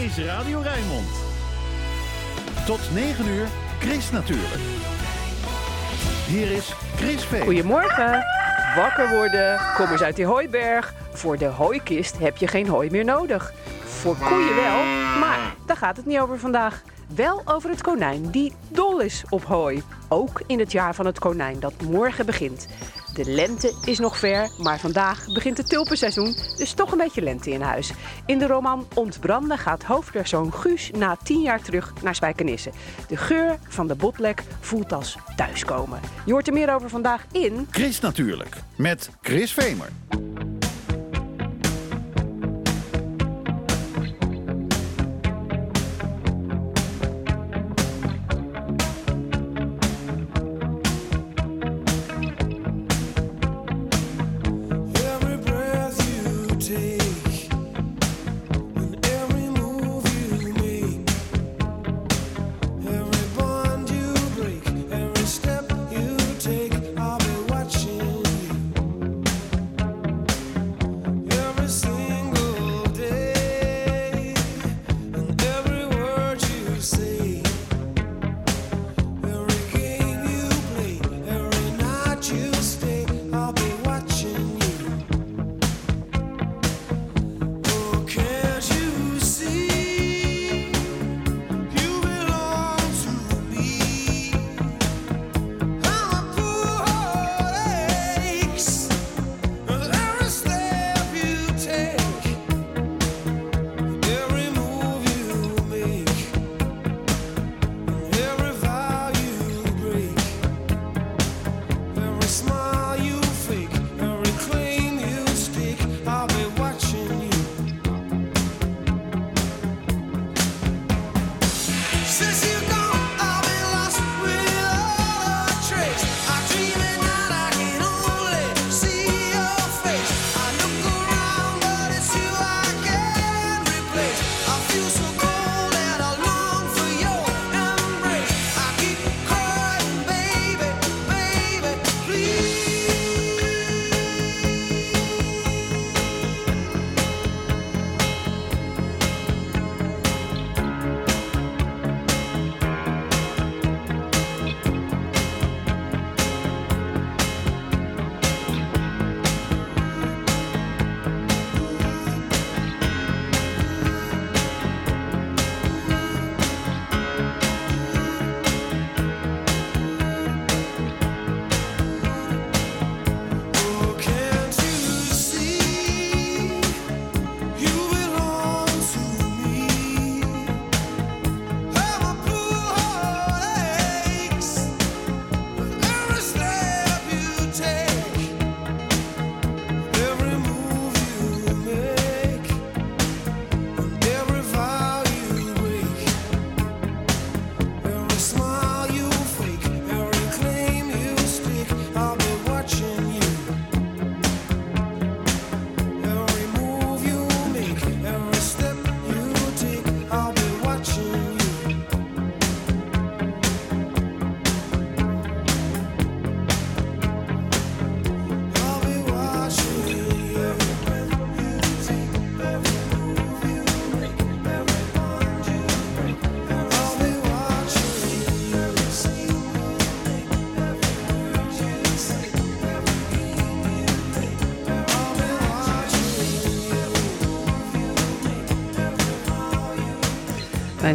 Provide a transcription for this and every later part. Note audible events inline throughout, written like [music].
is Radio Rijnmond. Tot 9 uur, Chris natuurlijk. Hier is Chris Veen. Goedemorgen. Wakker worden. Kom eens uit die hooiberg. Voor de hooikist heb je geen hooi meer nodig. Voor koeien wel, maar daar gaat het niet over vandaag. Wel over het konijn die dol is op hooi. Ook in het jaar van het konijn dat morgen begint. De lente is nog ver, maar vandaag begint het tulpenseizoen, dus toch een beetje lente in huis. In de roman Ontbranden gaat hoofdpersoon Guus na tien jaar terug naar Spijkenisse. De geur van de botlek voelt als thuiskomen. Je hoort er meer over vandaag in... Chris natuurlijk, met Chris Vemer.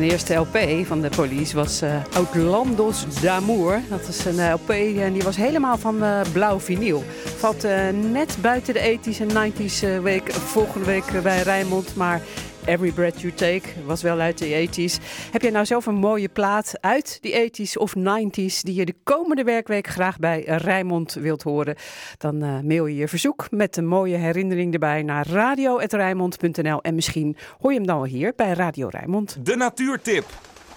Eerste LP van de police was eh Outlandos d'Amour. Dat is een eh, LP en die was helemaal van eh, blauw vinyl. Valt eh, net buiten de 80s en 90s eh, week volgende week eh, bij Rijnmond. Maar Every Breath You Take was wel uit de 80s. Heb jij nou zelf een mooie plaat uit die 80s of 90s die je de komende werkweek graag bij Rijnmond wilt horen? Dan eh, mail je je verzoek met een mooie herinnering erbij naar radio.rijnmond.nl. En misschien hoor je hem dan wel hier bij Radio Rijnmond. De natuurtip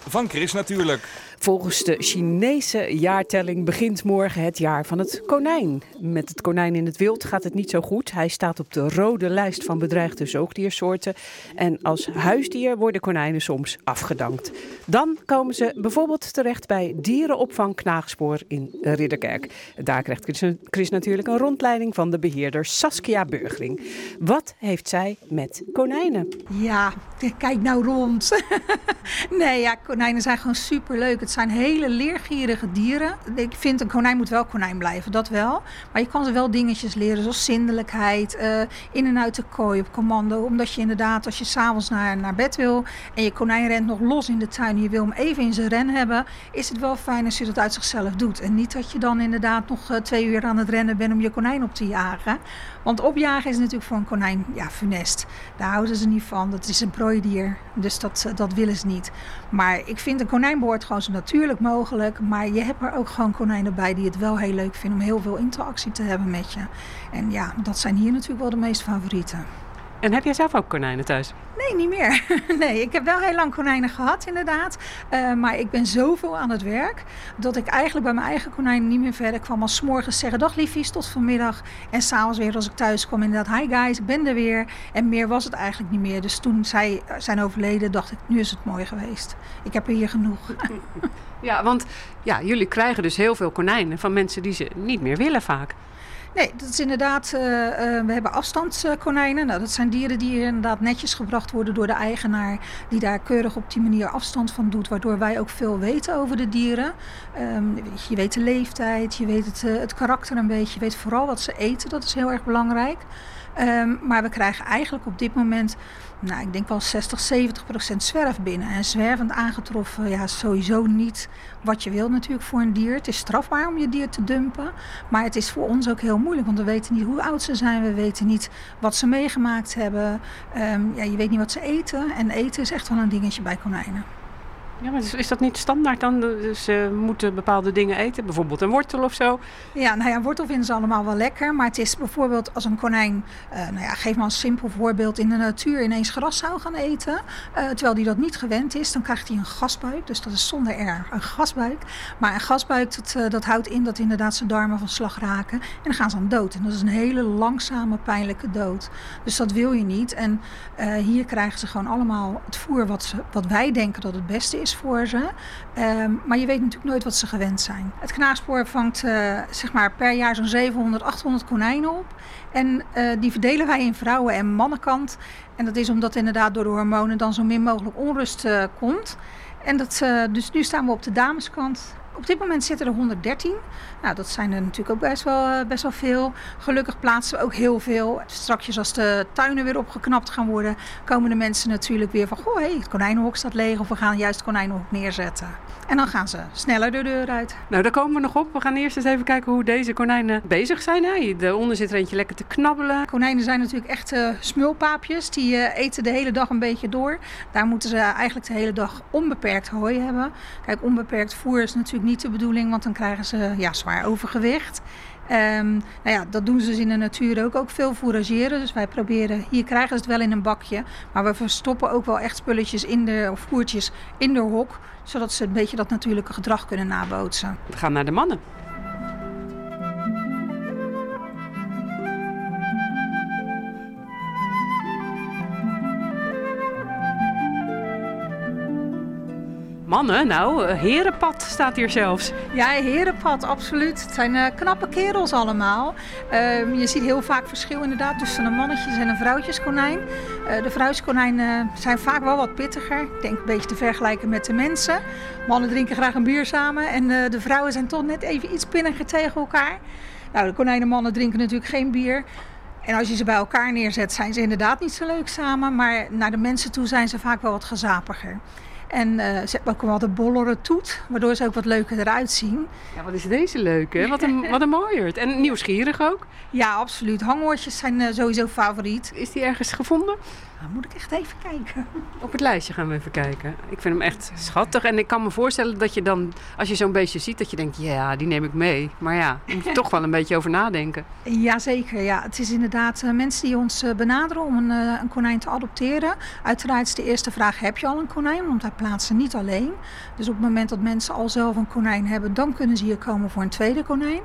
van Chris natuurlijk. Volgens de Chinese jaartelling begint morgen het jaar van het konijn. Met het konijn in het wild gaat het niet zo goed. Hij staat op de rode lijst van bedreigde zoogdiersoorten. En als huisdier worden konijnen soms afgedankt. Dan komen ze bijvoorbeeld terecht bij dierenopvang Knaagspoor in Ridderkerk. Daar krijgt Chris, natuurlijk een rondleiding van de beheerder Saskia Burgering. Wat heeft zij met konijnen? Ja, kijk nou rond. [laughs] nee, ja, konijnen zijn gewoon superleuk. Het zijn hele leergierige dieren. Ik vind een konijn moet wel konijn blijven, dat wel. Maar je kan ze wel dingetjes leren, zoals zindelijkheid, eh, in en uit de kooi op commando. Omdat je inderdaad, als je s'avonds naar, naar bed wil en je konijn rent nog los in de tuin en je wil hem even in zijn ren hebben, is het wel fijn als je dat uit zichzelf doet. En niet dat je dan inderdaad nog eh, twee uur aan het rennen bent om je konijn op te jagen. Want opjagen is natuurlijk voor een konijn ja, funest. Daar houden ze niet van. Dat is een prooidier. Dus dat, eh, dat willen ze niet. Maar ik vind een konijn behoort gewoon zo natuurlijk mogelijk. Maar je hebt er ook gewoon konijnen bij die het wel heel leuk vinden om heel veel interactie te hebben met je. En ja, dat zijn hier natuurlijk wel de meest favorieten. En heb jij zelf ook konijnen thuis? Nee, niet meer. [laughs] Nee, ik heb wel heel lang konijnen gehad, inderdaad. Eh, maar ik ben zoveel aan het werk dat ik eigenlijk bij mijn eigen konijnen niet meer verder kwam. Als 's morgens zeggen: Dag liefies, tot vanmiddag. En s'avonds weer als ik thuis kwam, inderdaad: Hi guys, ik ben er weer. En meer was het eigenlijk niet meer. Dus toen zij zijn overleden, dacht ik: Nu is het mooi geweest. Ik heb er hier genoeg. [laughs] Ja, want ja, jullie krijgen dus heel veel konijnen van mensen die ze niet meer willen vaak. Nee, dat is inderdaad. eh, eh, we hebben afstandskonijnen. Nou, dat zijn dieren die inderdaad netjes gebracht worden door de eigenaar. Die daar keurig op die manier afstand van doet. Waardoor wij ook veel weten over de dieren. Ehm, je weet de leeftijd, je weet het, eh, het karakter een beetje. Je weet vooral wat ze eten. Dat is heel erg belangrijk. Ehm, maar we krijgen eigenlijk op dit moment, nou, ik denk wel 60, 70 procent zwerf binnen. En zwervend aangetroffen, ja, sowieso niet wat je wilt natuurlijk voor een dier. Het is strafbaar om je dier te dumpen. Maar het is voor ons ook heel moeilijk, want we weten niet hoe oud ze zijn. We weten niet wat ze meegemaakt hebben. Ehm, ja, je weet niet wat ze eten. En eten is echt wel een dingetje bij konijnen. Ja, maar is, dat niet standaard dan? Dus ze moeten bepaalde dingen eten, bijvoorbeeld een wortel of zo. Ja, nou ja, wortel vinden ze allemaal wel lekker. Maar het is bijvoorbeeld als een konijn, eh, nou ja, geef maar een simpel voorbeeld, in de natuur ineens gras zou gaan eten. eh, terwijl die dat niet gewend is, dan krijgt hij een gasbuik. Dus dat is zonder R, een gasbuik. Maar een gasbuik, dat, eh, dat houdt in dat inderdaad zijn darmen van slag raken. En dan gaan ze aan dood. En dat is een hele langzame, pijnlijke dood. Dus dat wil je niet. En eh, hier krijgen ze gewoon allemaal het voer wat, ze, wat wij denken dat het beste is voor ze. Ehm, maar je weet natuurlijk nooit wat ze gewend zijn. Het knaagspoor vangt eh, zeg maar per jaar zo'n 700, 800 konijnen op. En eh, die verdelen wij in vrouwen- en mannenkant. En dat is omdat inderdaad door de hormonen dan zo min mogelijk onrust eh, komt. En dat, dus nu staan we op de dameskant. Op dit moment zitten er 113. Nou, dat zijn er natuurlijk ook best wel, eh, best wel veel. Gelukkig plaatsen we ook heel veel. Straks als de tuinen weer opgeknapt gaan worden, komen de mensen natuurlijk weer van... Goh, hey, het konijnenhok staat leeg of we gaan juist het konijnenhok neerzetten. En dan gaan ze sneller de deur uit. Nou, daar komen we nog op. We gaan eerst eens even kijken hoe deze konijnen bezig zijn. Hè? Daaronder zit er eentje lekker te knabbelen. Konijnen zijn natuurlijk echt eh, smulpaapjes. Die eh, eten de hele dag een beetje door. Daar moeten ze eigenlijk de hele dag onbeperkt hooi hebben. Kijk, onbeperkt voer is natuurlijk niet de bedoeling, want dan krijgen ze ja, zwaar overgewicht. Ehm, nou ja, dat doen ze dus in de natuur ook, ook veel fourageren. Dus wij proberen, hier krijgen ze het wel in een bakje. Maar we verstoppen ook wel echt spulletjes in de, of voertjes in de hok. Zodat ze een beetje dat natuurlijke gedrag kunnen nabootsen. We gaan naar de mannen. Mannen, nou, eh, herenpad staat hier zelfs. Ja, herenpad, absoluut. Het zijn eh, knappe kerels allemaal. Ehm, je ziet heel vaak verschil inderdaad tussen een mannetjes- en een vrouwtjeskonijn. Eh, de vrouwtjeskonijnen zijn vaak wel wat pittiger. Ik denk een beetje te vergelijken met de mensen. Mannen drinken graag een bier samen en de vrouwen zijn toch net even iets pinniger tegen elkaar. Nou, de konijnenmannen drinken natuurlijk geen bier. En als je ze bij elkaar neerzet, zijn ze inderdaad niet zo leuk samen. Maar naar de mensen toe zijn ze vaak wel wat gezapiger. En eh, ze hebben ook wel de bollere toet, waardoor ze ook wat leuker eruit zien. Ja, wat is deze leuk, hè? Wat een, [laughs] wat een mooierd. En nieuwsgierig ook. Ja, absoluut. Hangoortjes zijn eh, sowieso favoriet. Is die ergens gevonden? Nou, moet ik echt even kijken. Op het lijstje gaan we even kijken. Ik vind hem echt schattig. En ik kan me voorstellen dat je dan, als je zo'n beestje ziet, dat je denkt, ja, die neem ik mee. Maar ja, daar moet je toch wel een beetje over nadenken. Jazeker, ja. Het is inderdaad eh, mensen die ons eh, benaderen om een, eh, een konijn te adopteren. Uiteraard is de eerste vraag, heb je al een konijn? Want wij plaatsen niet alleen. Dus op het moment dat mensen al zelf een konijn hebben, dan kunnen ze hier komen voor een tweede konijn.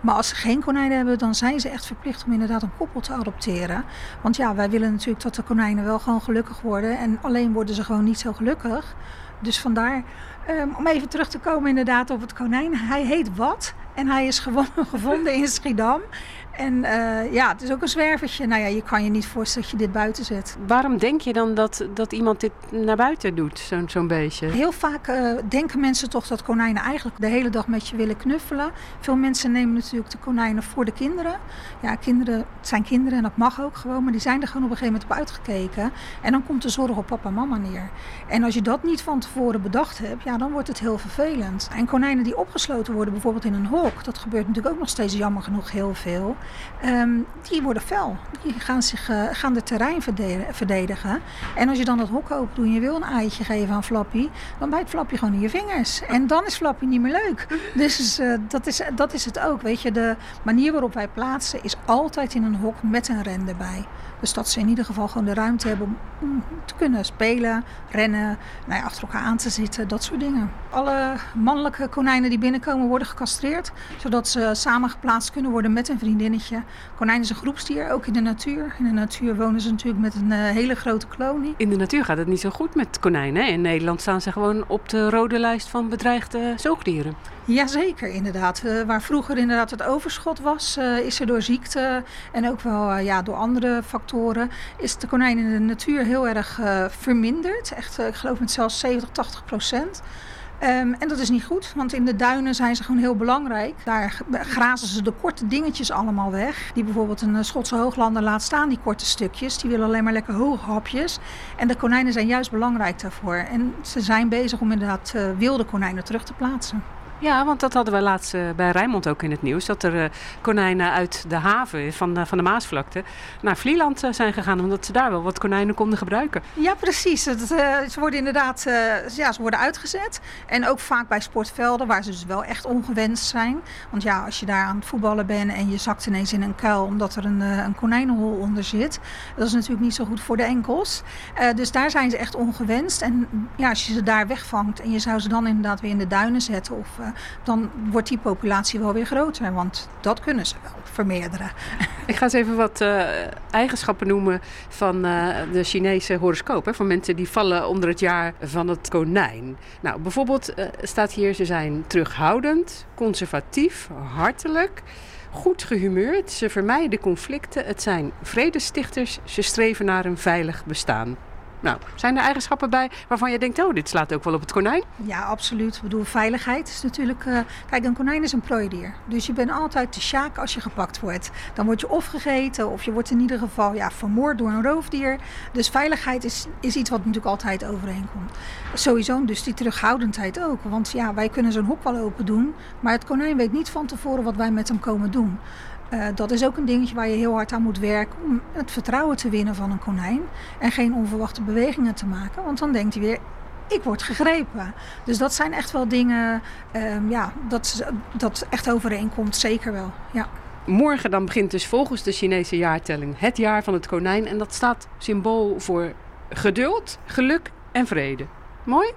Maar als ze geen konijn hebben, dan zijn ze echt verplicht om inderdaad een koppel te adopteren. Want ja, wij willen natuurlijk dat de wel gewoon gelukkig worden. En alleen worden ze gewoon niet zo gelukkig. Dus vandaar, ehm, om even terug te komen inderdaad op het konijn. Hij heet Wat en hij is [laughs] gevonden in Schiedam. En eh, ja, het is ook een zwervertje. Nou ja, je kan je niet voorstellen dat je dit buiten zet. Waarom denk je dan dat, dat iemand dit naar buiten doet, zo'n zo'n beestje? Heel vaak eh, denken mensen toch dat konijnen eigenlijk de hele dag met je willen knuffelen. Veel mensen nemen natuurlijk de konijnen voor de kinderen. Ja, kinderen het zijn kinderen en dat mag ook gewoon, maar die zijn er gewoon op een gegeven moment op uitgekeken. En dan komt de zorg op papa en mama neer. En als je dat niet van tevoren bedacht hebt, ja, dan wordt het heel vervelend. En konijnen die opgesloten worden, bijvoorbeeld in een hok, dat gebeurt natuurlijk ook nog steeds jammer genoeg heel veel. Ehm, die worden fel. Die gaan, zich, eh, gaan de terrein verde- verdedigen. En als je dan dat hok open doet en je wil een eitje geven aan Flappy, dan bijt Flappy gewoon in je vingers. En dan is Flappy niet meer leuk. Dus eh, dat, is, dat is het ook. Weet je, de manier waarop wij plaatsen is altijd in een hok met een ren erbij. Dus dat ze in ieder geval gewoon de ruimte hebben om, te kunnen spelen, rennen, nou ja, achter elkaar aan te zitten, dat soort dingen. Alle mannelijke konijnen die binnenkomen worden gecastreerd, zodat ze samen geplaatst kunnen worden met een vriendinnetje. Konijn is een groepsdier, ook in de natuur. In de natuur wonen ze natuurlijk met een eh, hele grote kolonie. In de natuur gaat het niet zo goed met konijnen. In Nederland staan ze gewoon op de rode lijst van bedreigde zoogdieren. Jazeker, inderdaad. Eh, waar vroeger inderdaad het overschot was, eh, is er door ziekte en ook wel ja, door andere factoren, is de konijn in de natuur heel erg verminderd. Echt, ik geloof met zelfs 70, 80 procent. Ehm, en dat is niet goed, want in de duinen zijn ze gewoon heel belangrijk. Daar grazen ze de korte dingetjes allemaal weg. Die bijvoorbeeld een eh, Schotse hooglander laat staan, die korte stukjes. Die willen alleen maar lekker hoge hapjes. En de konijnen zijn juist belangrijk daarvoor. En ze zijn bezig om inderdaad eh, wilde konijnen terug te plaatsen. Ja, want dat hadden we laatst eh, bij Rijnmond ook in het nieuws. Dat er eh, konijnen uit de haven van, eh, van de Maasvlakte naar Vlieland zijn gegaan. Omdat ze daar wel wat konijnen konden gebruiken. Ja, precies. Eh, ze worden inderdaad ja, ze worden uitgezet. En ook vaak bij sportvelden waar ze dus wel echt ongewenst zijn. Want ja, als je daar aan het voetballen bent en je zakt ineens in een kuil omdat er een, een konijnenhol onder zit. Dat is natuurlijk niet zo goed voor de enkels. Dus daar zijn ze echt ongewenst. En ja, als je ze daar wegvangt en je zou ze dan inderdaad weer in de duinen zetten. Of, dan wordt die populatie wel weer groter. Want dat kunnen ze wel vermeerderen. [laughs] Ik ga eens even wat eh, eigenschappen noemen van eh, de Chinese horoscoop. Hè, van mensen die vallen onder het jaar van het konijn. Nou, bijvoorbeeld eh, staat hier, ze zijn terughoudend, conservatief, hartelijk, goed gehumeurd. Ze vermijden conflicten. Het zijn vredestichters. Ze streven naar een veilig bestaan. Nou, zijn er eigenschappen bij waarvan je denkt, oh, dit slaat ook wel op het konijn? Ja, absoluut. Ik bedoel, veiligheid is natuurlijk... eh, kijk, een konijn is een prooidier. Dus je bent altijd de sjaak als je gepakt wordt. Dan word je of gegeten of je wordt in ieder geval ja, vermoord door een roofdier. Dus veiligheid is, is iets wat natuurlijk altijd overeenkomt. Sowieso dus die terughoudendheid ook. Want ja, wij kunnen zo'n hok wel open doen. Maar het konijn weet niet van tevoren wat wij met hem komen doen. Eh, dat is ook een dingetje waar je heel hard aan moet werken om het vertrouwen te winnen van een konijn. En geen onverwachte bewegingen te maken. Want dan denkt hij weer, ik word gegrepen. Dus dat zijn echt wel dingen, ehm, ja, dat, dat echt overeenkomt, zeker wel. Ja. Morgen dan begint dus volgens de Chinese jaartelling het jaar van het konijn. En dat staat symbool voor geduld, geluk en vrede. Mooi?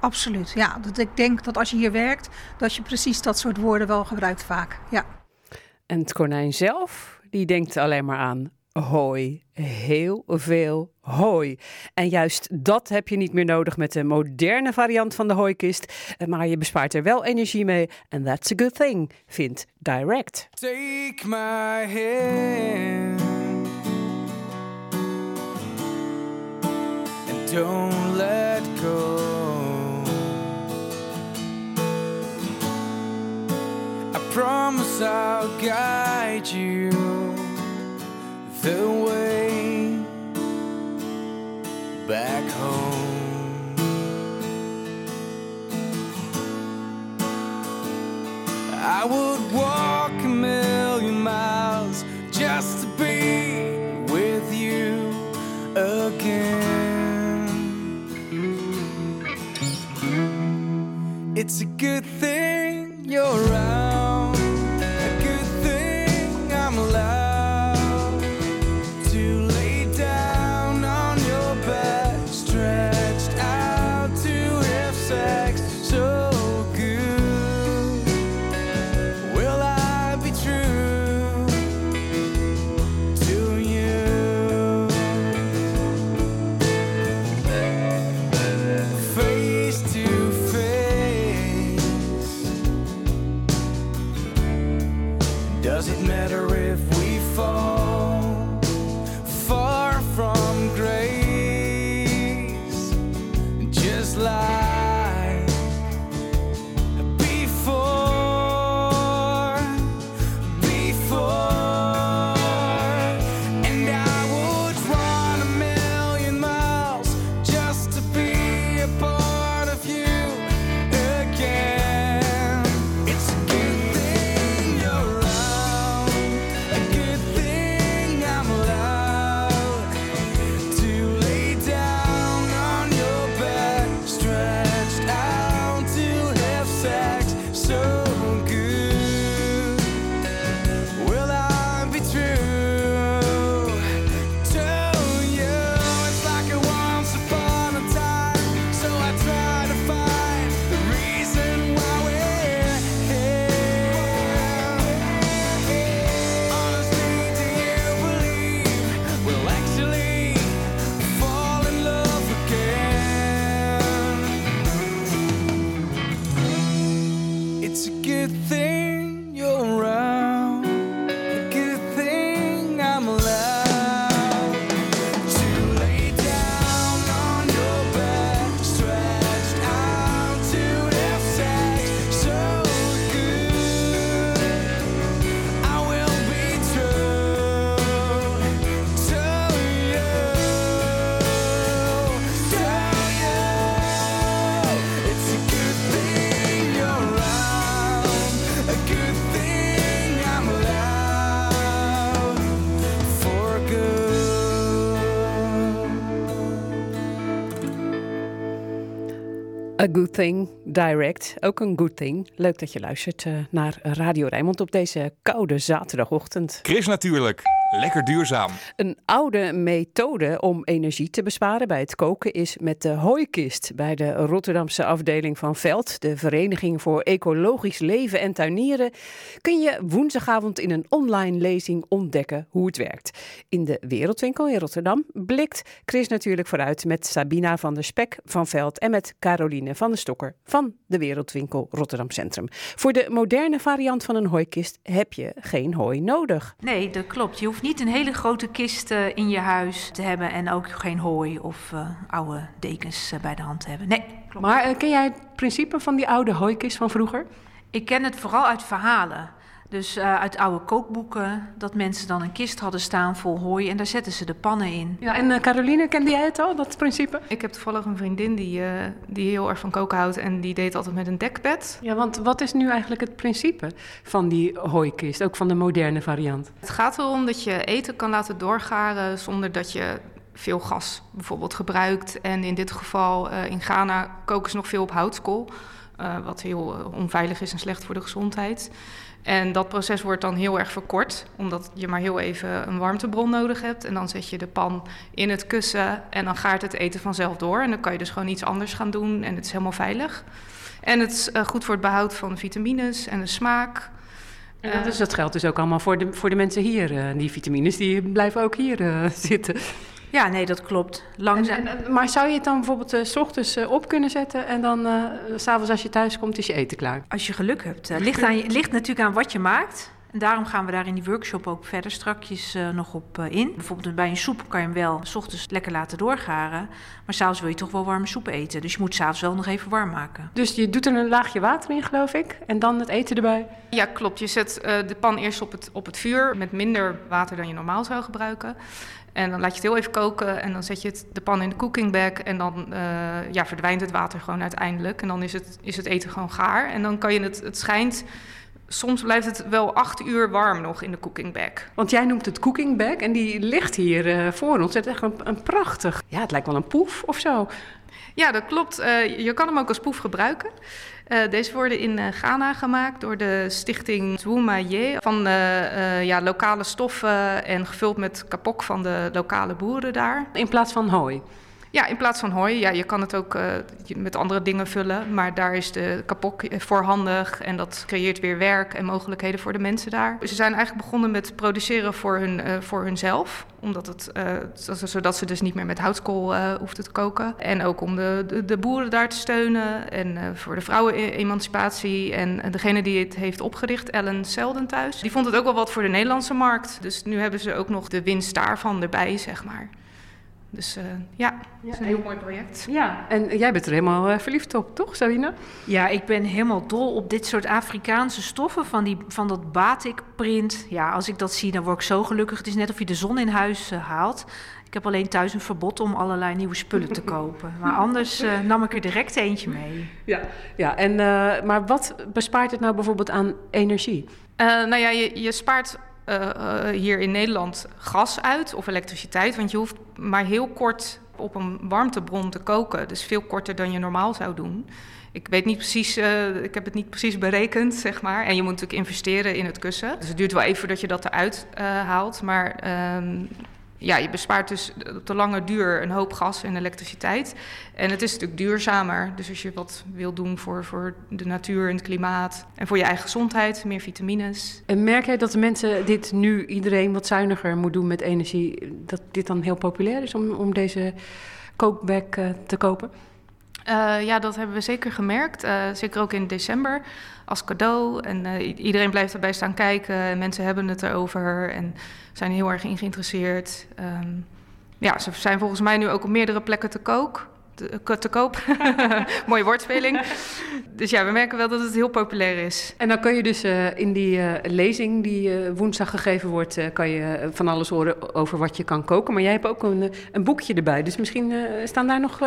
Absoluut, ja. Dat ik denk dat als je hier werkt, dat je precies dat soort woorden wel gebruikt vaak. Ja. En het konijn zelf, die denkt alleen maar aan hooi. Heel veel hooi. En juist dat heb je niet meer nodig met de moderne variant van de hooikist. Maar je bespaart er wel energie mee. En that's a good thing, vindt Direct. Take my hand and don't let go. Promise I'll guide you the way back home. I would walk a million miles just to be with you again. It's a good thing you're A Good Thing Direct, ook een good thing. Leuk dat je luistert eh, naar Radio Rijnmond op deze koude zaterdagochtend. Chris natuurlijk. Lekker duurzaam. Een oude methode om energie te besparen bij het koken is met de hooikist. Bij de Rotterdamse afdeling van Veld, de Vereniging voor Ecologisch Leven en Tuinieren, kun je woensdagavond in een online lezing ontdekken hoe het werkt. In de Wereldwinkel in Rotterdam blikt Chris natuurlijk vooruit met Sabina van der Spek van Veld en met Caroline van der Stokker van de Wereldwinkel Rotterdam Centrum. Voor de moderne variant van een hooikist heb je geen hooi nodig. Nee, dat klopt. Je hoeft niet een hele grote kist eh, in je huis te hebben en ook geen hooi of eh, oude dekens eh, bij de hand te hebben. Nee, klopt. Maar ken jij het principe van die oude hooikist van vroeger? Ik ken het vooral uit verhalen. Dus eh, uit oude kookboeken, dat mensen dan een kist hadden staan vol hooi en daar zetten ze de pannen in. Ja, en eh, Caroline, kende jij het al, dat principe? Ik heb toevallig een vriendin die, eh, die heel erg van koken houdt en die deed altijd met een dekbed. Ja, want wat is nu eigenlijk het principe van die hooikist, ook van de moderne variant? Het gaat erom dat je eten kan laten doorgaren zonder dat je veel gas bijvoorbeeld gebruikt. En in dit geval eh, in Ghana koken ze nog veel op houtskool, eh, wat heel onveilig is en slecht voor de gezondheid. En dat proces wordt dan heel erg verkort, omdat je maar heel even een warmtebron nodig hebt. En dan zet je de pan in het kussen en dan gaart het eten vanzelf door. En dan kan je dus gewoon iets anders gaan doen en het is helemaal veilig. En het is eh, goed voor het behoud van vitamines en de smaak. En dat, is, dat geldt dus ook allemaal voor de, voor de mensen hier. eh, die vitamines die blijven ook hier eh, [laughs] zitten. Ja, nee, dat klopt. Langzaam. en- en- maar zou je het dan bijvoorbeeld eh, s ochtends eh, op kunnen zetten en dan eh, s s'avonds als je thuis komt is je eten klaar? Als je geluk hebt. eh, ligt, aan je, ligt natuurlijk aan wat je maakt. En daarom gaan we daar in die workshop ook verder strakjes nog op in. Bijvoorbeeld bij een soep kan je hem wel s ochtends lekker laten doorgaren. Maar s'avonds wil je toch wel warme soep eten. Dus je moet s'avonds wel nog even warm maken. Dus je doet er een laagje water in, geloof ik, en dan het eten erbij. Ja, klopt. Je zet eh, de pan eerst op het, op het vuur met minder water dan je normaal zou gebruiken. En dan laat je het heel even koken en dan zet je het, de pan in de cooking bag. En dan eh, ja, verdwijnt het water gewoon uiteindelijk. En dan is het, is het eten gewoon gaar. En dan kan je het, het schijnt, soms blijft het wel acht uur warm nog in de cooking bag. Want jij noemt het cooking bag en die ligt hier eh, voor ons. Het is echt een, een prachtig, ja, het lijkt wel een poef of zo. Ja, dat klopt. Eh, je kan hem ook als poef gebruiken. Eh, deze worden in eh, Ghana gemaakt door de stichting Zwumaye van eh, ja, lokale stoffen en gevuld met kapok van de lokale boeren daar. In plaats van hooi. Ja, in plaats van hooi. Ja, je kan het ook eh, met andere dingen vullen, maar daar is de kapok eh, voor handig en dat creëert weer werk en mogelijkheden voor de mensen daar. Ze zijn eigenlijk begonnen met produceren voor, hun, eh, voor hunzelf, omdat het, zo- zodat ze dus niet meer met houtskool hoefden te koken. En ook om de, de, boeren daar te steunen en voor de vrouwenemancipatie. En eh, degene die het heeft opgericht, Ellen Selden thuis, die vond het ook wel wat voor de Nederlandse markt. Dus nu hebben ze ook nog de winst daarvan erbij, zeg maar. Dus eh, ja, het is een heel mooi project. Ja, en jij bent er helemaal eh, verliefd op, toch, Sabine? Ja, ik ben helemaal dol op dit soort Afrikaanse stoffen van, die, van dat batik print. Ja, als ik dat zie, dan word ik zo gelukkig. Het is net of je de zon in huis eh, haalt. Ik heb alleen thuis een verbod om allerlei nieuwe spullen te [laughs] kopen. Maar anders eh, nam ik er direct eentje mee. Ja. ja en, eh, maar wat bespaart het nou bijvoorbeeld aan energie? Eh, nou ja, je, je spaart eh, eh, hier in Nederland gas uit of elektriciteit, want je hoeft maar heel kort op een warmtebron te koken. Dus veel korter dan je normaal zou doen. Ik weet niet precies, eh, ik heb het niet precies berekend, zeg maar. En je moet natuurlijk investeren in het kussen. Dus het duurt wel even voordat je dat eruit haalt. Maar ehm, ja, je bespaart dus op de lange duur een hoop gas en elektriciteit. En het is natuurlijk duurzamer. Dus als je wat wil doen voor, voor de natuur en het klimaat en voor je eigen gezondheid, meer vitamines. En merk jij dat de mensen dit nu, iedereen wat zuiniger moet doen met energie, dat dit dan heel populair is om, om deze kookbag eh, te kopen? Eh, ja, dat hebben we zeker gemerkt. Eh, zeker ook in december als cadeau. En eh, iedereen blijft erbij staan kijken. En mensen hebben het erover en zijn heel erg in geïnteresseerd. Ehm, ja, ze zijn volgens mij nu ook op meerdere plekken te kook. Te, ko- te koop. [laughs] Mooie woordspeling. dus ja, we merken wel dat het heel populair is. En dan kun je dus eh, in die eh, lezing die eh, woensdag gegeven wordt, eh, kan je eh, van alles horen over wat je kan koken. Maar jij hebt ook een, eh, een boekje erbij. Dus misschien eh, staan daar nog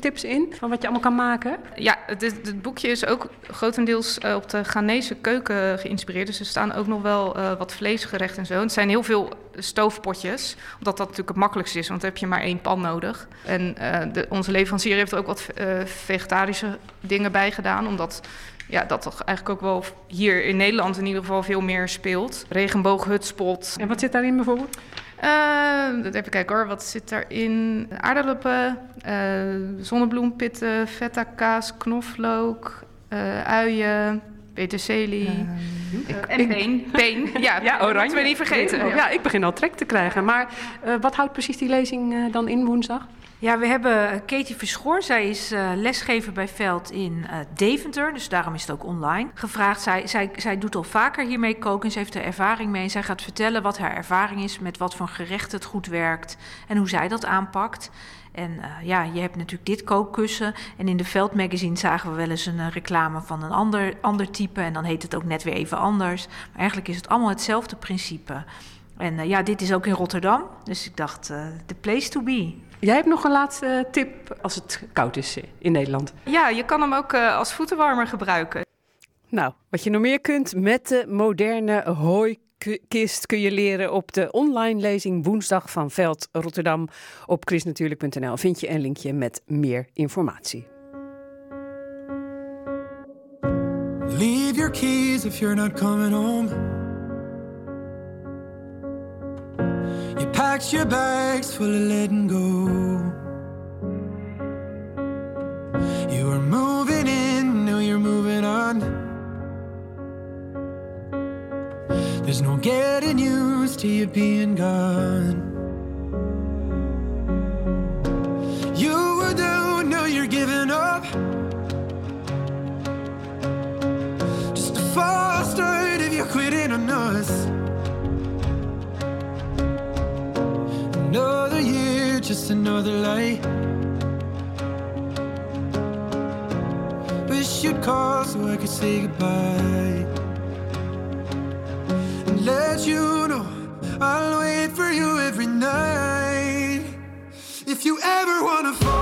tips in van wat je allemaal kan maken. Ja, het, is- het boekje is ook grotendeels eh, op de Ghanese keuken geïnspireerd. Dus er staan ook nog wel eh, wat vleesgerechten en zo. Het zijn heel veel stoofpotjes. Omdat dat natuurlijk het makkelijkste is, want dan heb je maar één pan nodig. En eh, de, onze leverancier heeft er ook wat eh, vegetarische dingen bij gedaan, omdat ja, dat toch eigenlijk ook wel hier in Nederland in ieder geval veel meer speelt. Regenbooghutspot. En wat zit daarin bijvoorbeeld? Uh, even kijken hoor, wat zit daarin? Aardappelen, zonnebloempitten, feta kaas, knoflook, uien, peterselie. Ik- en ik- peen. [laughs] Peen, ja, Ja, oranje. Moeten we niet vergeten. Ja, ja. ik begin al trek te krijgen. Maar eh, wat houdt precies die lezing eh, dan in woensdag? Ja, we hebben Katie Verschoor. Zij is eh, lesgever bij Veld in eh, Deventer. Dus daarom is het ook online gevraagd. Zij, zij, zij doet al vaker hiermee koken. En ze heeft er ervaring mee. En zij gaat vertellen wat haar ervaring is. Met wat voor gerecht het goed werkt. En hoe zij dat aanpakt. En eh, ja, je hebt natuurlijk dit kookkussen. En in de Veld magazine zagen we wel eens een reclame van een ander, ander type. En dan heet het ook net weer even anders. Maar eigenlijk is het allemaal hetzelfde principe. En ja, dit is ook in Rotterdam. Dus ik dacht, the place to be. Jij hebt nog een laatste tip als het koud is eh, in Nederland. ja, je kan hem ook eh, als voetenwarmer gebruiken. Nou, wat je nog meer kunt met de moderne hooikist kun je leren op de online lezing woensdag van Veld Rotterdam. Op chrisnatuurlijk.nl vind je een linkje met meer informatie. Leave your keys if you're not coming home. You packed your bags full of letting go. You were moving in, now you're moving on. There's no getting used to you being gone. You were down, now you're giving up. Just a false start if you're quitting on us. Another year, just another lie. Wish you'd call so I could say goodbye. And let you know I'll wait for you every night. If you ever wanna fall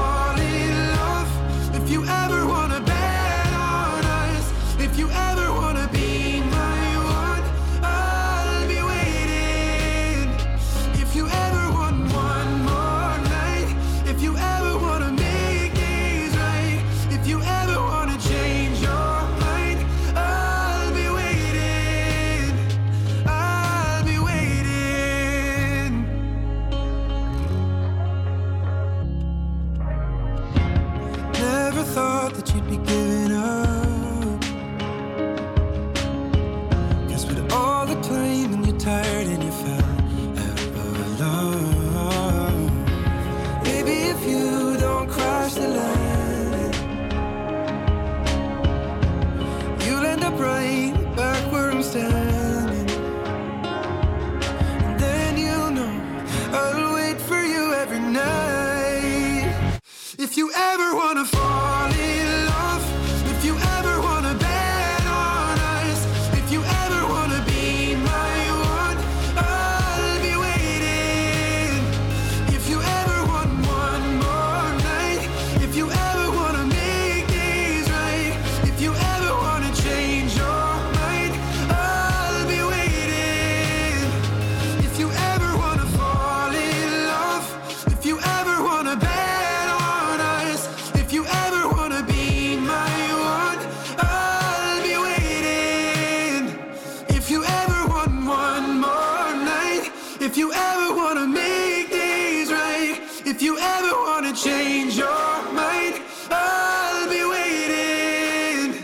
you ever wanna make things right, if you ever wanna change your mind, I'll be waiting.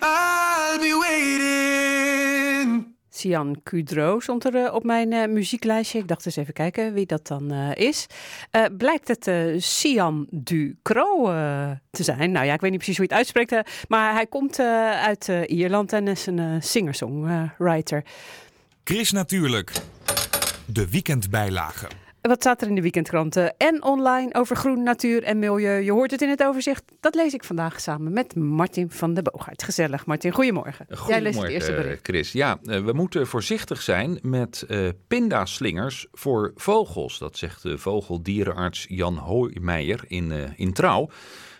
I'll be waiting. Sian Cudro stond er eh, op mijn eh, muzieklijstje. Ik dacht eens even kijken wie dat dan eh, is. Eh, blijkt het eh, Sian Ducro te zijn. Nou ja, ik weet niet precies hoe je het uitspreekt. maar hij komt eh, uit eh, Ierland en is een eh, singer-songwriter. Chris Natuurlijk. De weekendbijlage. Wat staat er in de weekendkranten en online over groen, natuur en milieu? Je hoort het in het overzicht. Dat lees ik vandaag samen met Martin van der Boogaard. Gezellig, Martin. Goedemorgen. Jij leest het eerste eh, bericht. Chris. Ja, eh, we moeten voorzichtig zijn met eh pindaslingers voor vogels. Dat zegt de vogeldierenarts Jan Hooimeijer in, eh, in Trouw.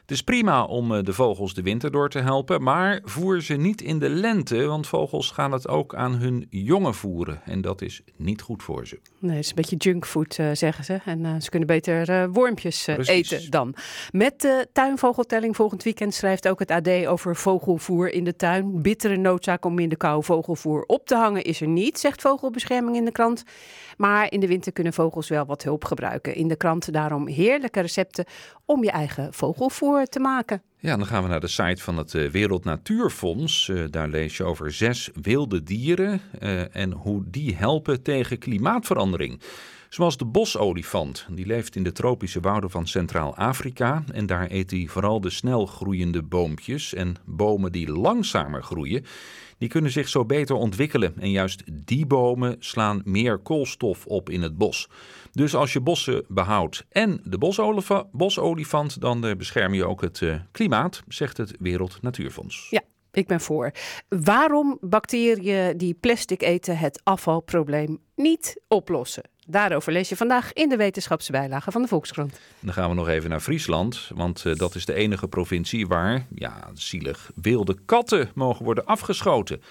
Het is prima om eh, de vogels de winter door te helpen, maar voer ze niet in de lente, want vogels gaan het ook aan hun jongen voeren. En dat is niet goed voor ze. Nee, het is een beetje junkfood, eh, zeggen ze. En eh, ze kunnen beter eh, wormpjes eten dan. Met de tuinvogeltelling volgend weekend schrijft ook het AD over vogelvoer in de tuin. Bittere noodzaak om in de kou vogelvoer op te hangen is er niet, zegt Vogelbescherming in de krant. Maar in de winter kunnen vogels wel wat hulp gebruiken. In de krant daarom heerlijke recepten om je eigen vogelvoer te maken. Ja, dan gaan we naar de site van het eh, Wereld Natuurfonds. Eh, daar lees je over zes wilde dieren eh, en hoe die helpen tegen klimaatverandering. Zoals de bosolifant. Die leeft in de tropische wouden van Centraal-Afrika. En daar eet hij vooral de snel groeiende boompjes. En bomen die langzamer groeien, die kunnen zich zo beter ontwikkelen. En juist die bomen slaan meer koolstof op in het bos. Dus als je bossen behoudt en de bosolifa- bosolifant, dan eh, bescherm je ook het eh, klimaat, zegt het Wereld Natuurfonds. Ja, ik ben voor. Waarom bacteriën die plastic eten het afvalprobleem niet oplossen? Daarover lees je vandaag in de wetenschapsbijlage van de Volkskrant. Dan gaan we nog even naar Friesland, want eh, dat is de enige provincie waar, ja, zielig, wilde katten mogen worden afgeschoten.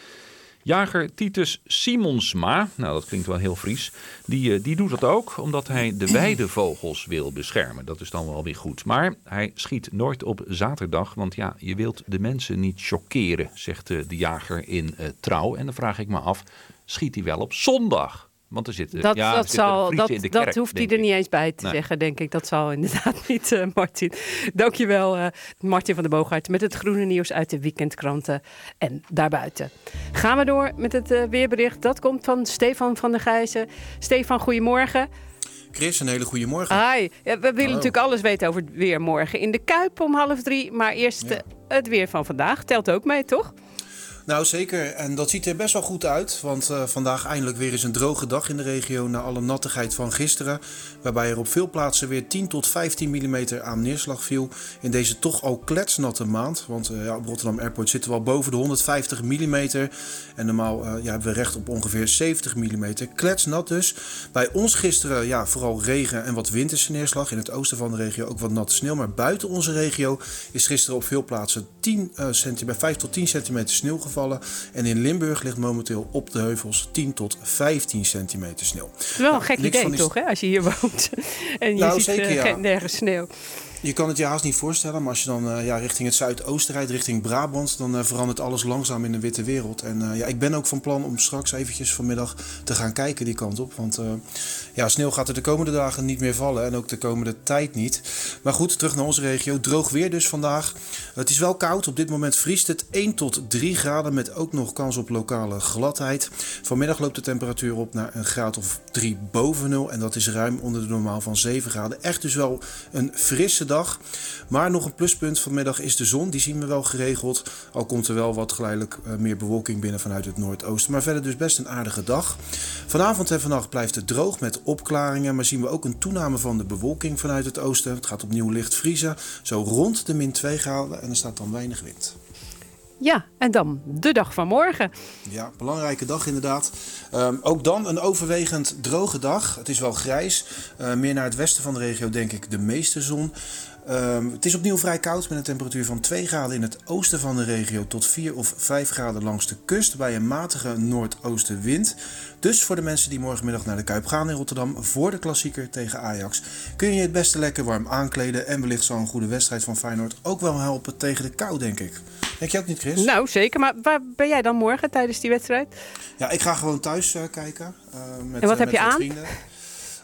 Jager Titus Simonsma, nou dat klinkt wel heel Fries, die, eh, die doet dat ook omdat hij de [clears throat] weidevogels wil beschermen. Dat is dan wel weer goed. Maar hij schiet nooit op zaterdag, want ja, je wilt de mensen niet chockeren, zegt eh, de jager in eh, Trouw. En dan vraag ik me af, schiet hij wel op zondag? Want er zitten, Dat, ja, dat, zal, in de dat hoeft hij er niet eens bij te Nee. zeggen, denk ik. Dat zal [laughs] inderdaad niet, eh, Martin. Dankjewel, eh Martin van der Boogaard, met het groene nieuws uit de weekendkranten en daarbuiten. Gaan we door met het eh, weerbericht. Dat komt van Stefan van der Gijzen. Stefan, goedemorgen. Chris, een hele goede morgen. Hi. Ja, we willen Hallo. natuurlijk alles weten over het weer morgen in de Kuip om half drie. Maar eerst Ja. het weer van vandaag. Telt ook mee, toch? Nou, zeker. En dat ziet er best wel goed uit. Want eh, vandaag eindelijk weer eens een droge dag in de regio na alle nattigheid van gisteren. Waarbij er op veel plaatsen weer 10 tot 15 mm aan neerslag viel. In deze toch al kletsnatte maand. Want eh, ja, op Rotterdam Airport zitten we al boven de 150 mm. En normaal eh, ja, hebben we recht op ongeveer 70 mm. Kletsnat dus. Bij ons gisteren ja, vooral regen en wat winterse neerslag. In het oosten van de regio ook wat natte sneeuw. Maar buiten onze regio is gisteren op veel plaatsen 10 eh, centimeter, 5 tot 10 centimeter sneeuw gevallen. En in Limburg ligt momenteel op de heuvels 10 tot 15 centimeter sneeuw. Wel een Nou, gek idee, toch, hè? Als je hier woont [laughs] en je Nou, ziet zeker, eh, ja. geen- nergens sneeuw. Je kan het je haast niet voorstellen, maar als je dan eh, ja, richting het zuidoosten rijdt, richting Brabant, dan eh, verandert alles langzaam in een witte wereld. En eh, ja, ik ben ook van plan om straks eventjes vanmiddag te gaan kijken die kant op. Want ja, sneeuw gaat er de komende dagen niet meer vallen en ook de komende tijd niet. Maar goed, terug naar onze regio. Droog weer dus vandaag. Het is wel koud. Op dit moment vriest het 1 tot 3 graden met ook nog kans op lokale gladheid. Vanmiddag loopt de temperatuur op naar een graad of 3 boven nul. En dat is ruim onder de normaal van 7 graden. Echt dus wel een frisse dag. Maar nog een pluspunt vanmiddag is de zon. Die zien we wel geregeld. Al komt er wel wat geleidelijk eh, meer bewolking binnen vanuit het noordoosten. Maar verder dus best een aardige dag. Vanavond en vannacht blijft het droog met opklaringen. Maar zien we ook een toename van de bewolking vanuit het oosten. Het gaat opnieuw licht vriezen. Zo rond de min 2 graden. En er staat dan weinig wind. Ja, en dan de dag van morgen. Ja, belangrijke dag inderdaad. Ehm, ook dan een overwegend droge dag. Het is wel grijs. Eh, meer naar het westen van de regio denk ik de meeste zon. Ehm, het is opnieuw vrij koud met een temperatuur van 2 graden in het oosten van de regio tot 4 of 5 graden langs de kust bij een matige noordoostenwind. Dus voor de mensen die morgenmiddag naar de Kuip gaan in Rotterdam voor de klassieker tegen Ajax, kun je het beste lekker warm aankleden en wellicht zo'n goede wedstrijd van Feyenoord ook wel helpen tegen de kou, denk ik. Denk je ook niet, Chris? Nou, zeker. Maar waar ben jij dan morgen tijdens die wedstrijd? Ja, ik ga gewoon thuis eh, kijken. eh, met, En wat eh, heb met je aan? Vrienden.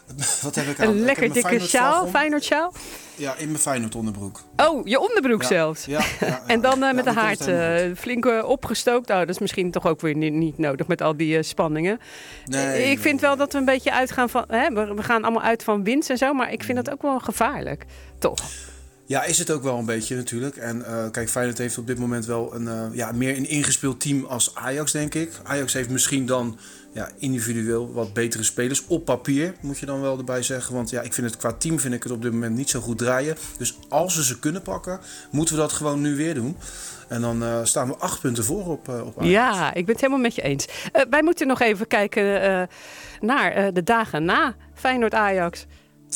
[laughs] wat heb ik aan? Een lekker dikke sjaal. Feyenoord sjaal? Ja, in mijn Feyenoord onderbroek. Oh, je onderbroek Ja, zelfs. Ja. [laughs] En dan eh, met de haard eh, flink eh, opgestookt. Oh, dat is misschien toch ook weer niet, niet nodig met al die spanningen. Nee, ik vind wel dat we een beetje uitgaan van... Hè, we, we gaan allemaal uit van winst en zo, maar ik vind dat ook wel gevaarlijk. Toch? Ja, is het ook wel een beetje natuurlijk. En kijk, Feyenoord heeft op dit moment wel een, ja, meer een ingespeeld team als Ajax, denk ik. Ajax heeft misschien dan ja, individueel wat betere spelers. Op papier, moet je dan wel erbij zeggen. Want ja, ik vind het qua team vind ik het op dit moment niet zo goed draaien. Dus als we ze kunnen pakken, moeten we dat gewoon nu weer doen. En dan eh, staan we acht punten voor op, eh, op. Ja, ik ben het helemaal met je eens. Eh, wij moeten nog even kijken naar de dagen na Feyenoord-Ajax.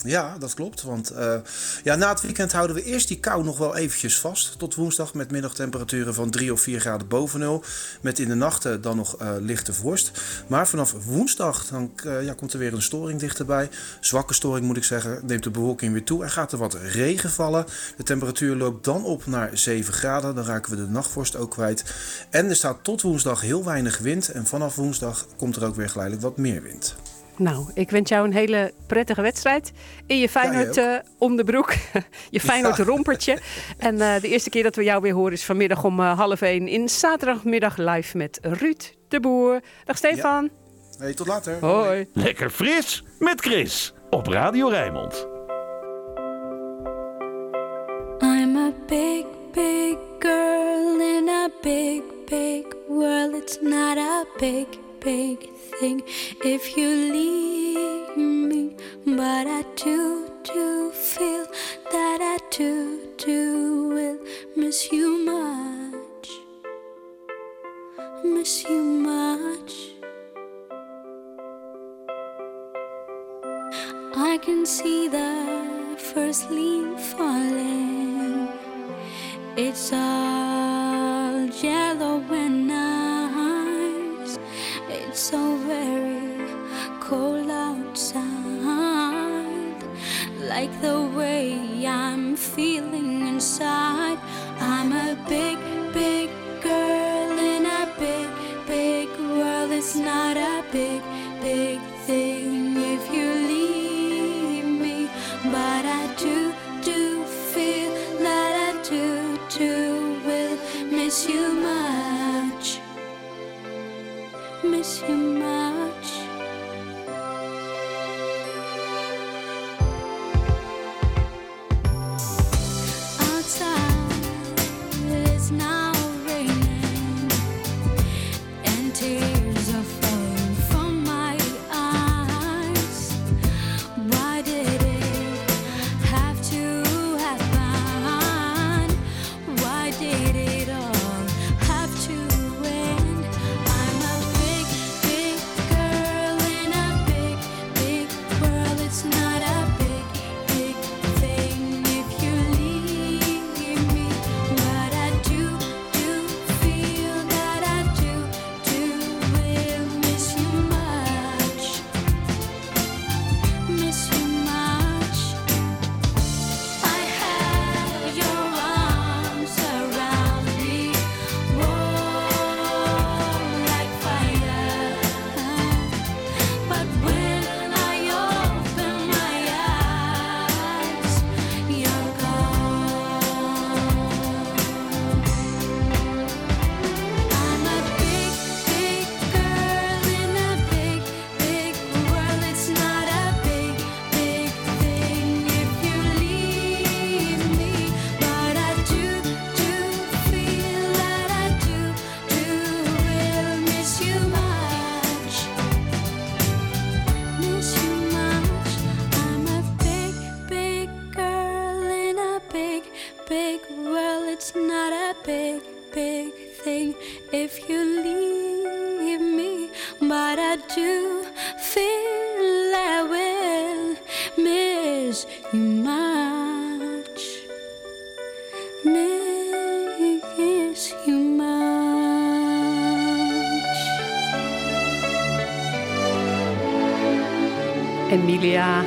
Ja, dat klopt. Want eh, ja, na het weekend houden we eerst die kou nog wel eventjes vast. Tot woensdag met middagtemperaturen van 3 of 4 graden boven nul. Met in de nachten dan nog eh, lichte vorst. Maar vanaf woensdag dan, eh, ja, komt er weer een storing dichterbij. Zwakke storing moet ik zeggen. Neemt de bewolking weer toe en gaat er wat regen vallen. De temperatuur loopt dan op naar 7 graden. Dan raken we de nachtvorst ook kwijt. En er staat tot woensdag heel weinig wind. En vanaf woensdag komt er ook weer geleidelijk wat meer wind. Nou, ik wens jou een hele prettige wedstrijd. In je Feyenoord jij eh, om de broek. [laughs] je Feyenoord rompertje. En eh, de eerste keer dat we jou weer horen is vanmiddag om eh, half één in zaterdagmiddag live met Ruud de Boer. Dag Stefan. Hey, tot later. Hoi. Lekker fris met Chris op Radio Rijnmond. I'm a big, big girl in a big, big world. It's not a big, big if you leave me. But I do, do feel that I do Emilia,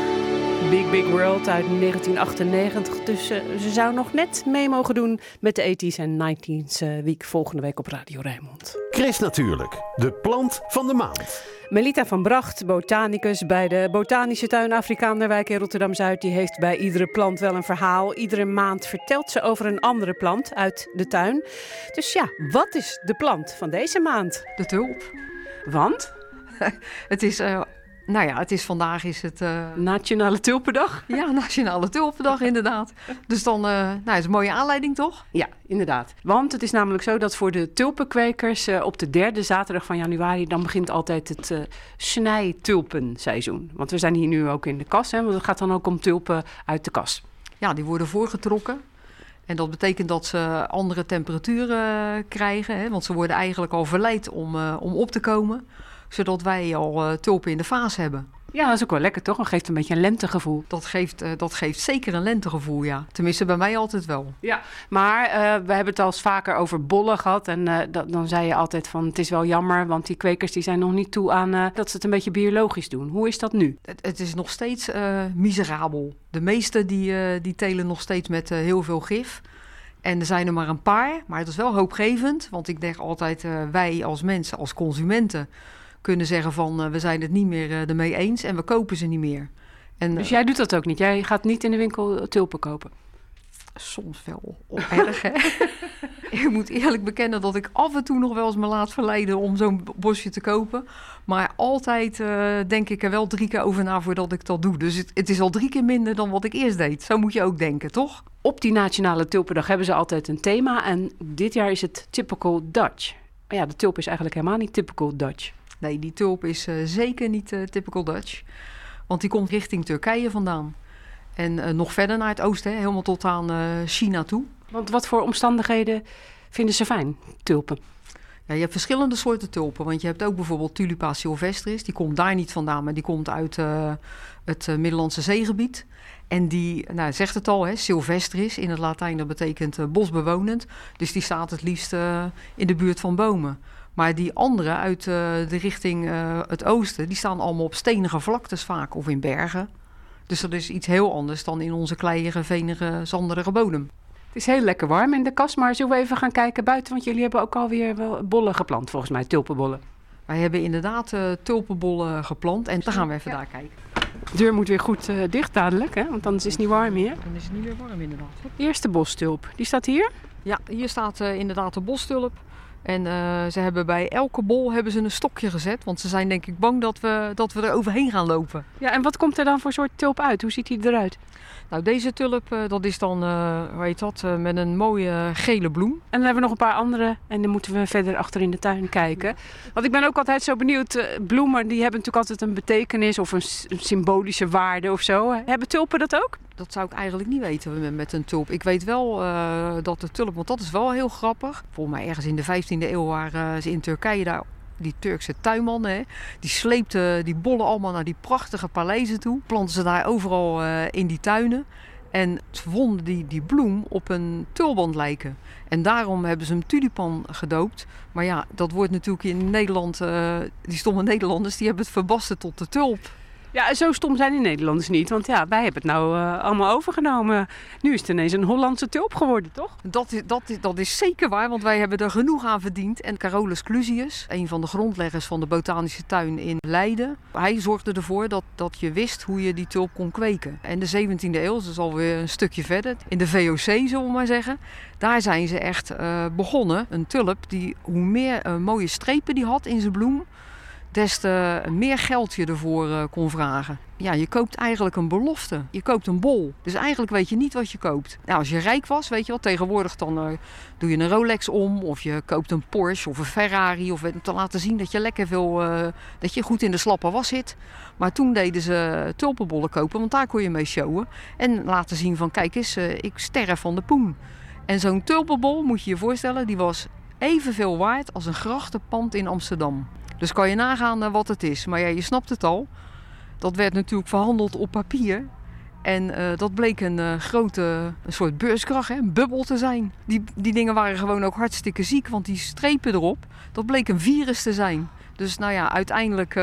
Big Big World uit 1998. Dus eh, ze zou nog net mee mogen doen met de 80s en 90s eh, week volgende week op Radio Rijnmond. Chris natuurlijk, de plant van de maand. Melita van Bracht, botanicus bij de Botanische Tuin Afrikaanderwijk in Rotterdam-Zuid, die heeft bij iedere plant wel een verhaal. Iedere maand vertelt ze over een andere plant uit de tuin. Dus ja, wat is de plant van deze maand? De tulp. Want? [laughs] Het is, eh, nou ja, het is vandaag is het... eh, Nationale Tulpendag? Ja, Nationale Tulpendag [laughs] inderdaad. Dus dan, eh, nou, het is een mooie aanleiding toch? Ja, inderdaad. Want het is namelijk zo dat voor de tulpenkwekers eh, op de derde zaterdag van januari... dan begint altijd het snijtulpenseizoen. Want we zijn hier nu ook in de kas, hè, want het gaat dan ook om tulpen uit de kas. Ja, die worden voorgetrokken. En dat betekent dat ze andere temperaturen krijgen. Hè, want ze worden eigenlijk al verleid om, om op te komen. Zodat wij al eh, tulpen in de vaas hebben. Ja, dat is ook wel lekker toch? Dat geeft een beetje een lentegevoel. Dat geeft, eh, dat geeft zeker een lentegevoel, ja. Tenminste, bij mij altijd wel. Ja, maar eh, we hebben het al eens vaker over bollen gehad. En dat, dan zei je altijd van het is wel jammer, want die kwekers die zijn nog niet toe aan dat ze het een beetje biologisch doen. Hoe is dat nu? Het, het is nog steeds miserabel. De meeste die, die telen nog steeds met heel veel gif. En er zijn er maar een paar, maar het is wel hoopgevend. Want ik denk altijd, wij als mensen, als consumenten, kunnen zeggen van... eh, we zijn het niet meer eh, ermee eens en we kopen ze niet meer. En, Dus eh, jij doet dat ook niet? Jij gaat niet in de winkel tulpen kopen? Soms wel erg, hè? [laughs] ik moet eerlijk bekennen dat ik af en toe nog wel eens me laat verleiden om zo'n bosje te kopen. Maar altijd denk ik er wel drie keer over na voordat ik dat doe. Dus het, het is al drie keer minder dan wat ik eerst deed. Zo moet je ook denken, toch? Op die Nationale Tulpendag hebben ze altijd een thema. En dit jaar is het Typical Dutch. Maar ja, de tulp is eigenlijk helemaal niet Typical Dutch. Nee, die tulp is eh, zeker niet eh, typical Dutch. Want die komt richting Turkije vandaan. En eh, nog verder naar het oosten, hè, helemaal tot aan China toe. Want wat voor omstandigheden vinden ze fijn, tulpen? Ja, je hebt verschillende soorten tulpen. Want je hebt ook bijvoorbeeld Tulipa sylvestris. Die komt daar niet vandaan, maar die komt uit het Middellandse zeegebied. En die, nou, zegt het al, hè, sylvestris in het Latijn, dat betekent bosbewonend. Dus die staat het liefst in de buurt van bomen. Maar die andere uit eh, de richting eh, het oosten, die staan allemaal op stenige vlaktes vaak of in bergen. Dus dat is iets heel anders dan in onze kleiige, venige, zanderige bodem. Het is heel lekker warm in de kast, maar zullen we even gaan kijken buiten? Want jullie hebben ook alweer wel bollen geplant, volgens mij, tulpenbollen. Wij hebben inderdaad eh, tulpenbollen geplant en dan gaan we even daar kijken. De deur moet weer goed dicht dadelijk, hè? want anders is het niet warm meer. Dan is het niet meer warm inderdaad. Eerste bostulp, die staat hier. Ja, hier staat inderdaad de bostulp. En eh, ze hebben bij elke bol hebben ze een stokje gezet. Want ze zijn denk ik bang dat we, dat we er overheen gaan lopen. Ja, en wat komt er dan voor soort tulp uit? Hoe ziet die eruit? Nou, deze tulp, eh, dat is dan, eh, hoe heet dat, met een mooie gele bloem. En dan hebben we nog een paar andere en dan moeten we verder achter in de tuin kijken. Want ik ben ook altijd zo benieuwd, bloemen die hebben natuurlijk altijd een betekenis of een, een symbolische waarde of zo. Hebben tulpen dat ook? Dat zou ik eigenlijk niet weten met- een tulp. Ik weet wel eh, dat de tulp, want dat is wel heel grappig. Volgens mij ergens in de 15e eeuw waren ze in Turkije daar die Turkse tuinmannen, hè, die sleepten die bollen allemaal naar die prachtige paleizen toe. Planten ze daar overal eh, in die tuinen. En ze vonden die, die bloem op een tulband lijken. En daarom hebben ze hem tulipan gedoopt. Maar ja, dat wordt natuurlijk in Nederland, eh, die stomme Nederlanders, die hebben het verbasterd tot de tulp. Ja, zo stom zijn die Nederlanders niet. Want ja, wij hebben het nou eh, allemaal overgenomen. Nu is het ineens een Hollandse tulp geworden, toch? Dat is, dat, is, dat is zeker waar, want wij hebben er genoeg aan verdiend. En Carolus Clusius, een van de grondleggers van de botanische tuin in Leiden, hij zorgde ervoor dat, dat je wist hoe je die tulp kon kweken. En de 17e eeuw, dat is alweer een stukje verder, in de VOC zullen we maar zeggen, daar zijn ze echt eh, begonnen. Een tulp die hoe meer eh, mooie strepen die had in zijn bloem, des te meer geld je ervoor eh, kon vragen. Ja, je koopt eigenlijk een belofte. Je koopt een bol. Dus eigenlijk weet je niet wat je koopt. Nou, als je rijk was, weet je wel, tegenwoordig dan eh, doe je een Rolex om. Of je koopt een Porsche of een Ferrari. Of om te laten zien dat je lekker veel, eh, dat je goed in de slappe was zit. Maar toen deden ze tulpenbollen kopen, want daar kon je mee showen. En laten zien van, kijk eens, ik sterf van de poen. En zo'n tulpenbol, moet je je voorstellen, die was evenveel waard als een grachtenpand in Amsterdam. Dus kan je nagaan eh, wat het is. Maar ja, je snapt het al. Dat werd natuurlijk verhandeld op papier. En eh, dat bleek een eh, grote een soort beurskracht, hè, een bubbel te zijn. Die, die dingen waren gewoon ook hartstikke ziek, want die strepen erop, dat bleek een virus te zijn. Dus nou ja, uiteindelijk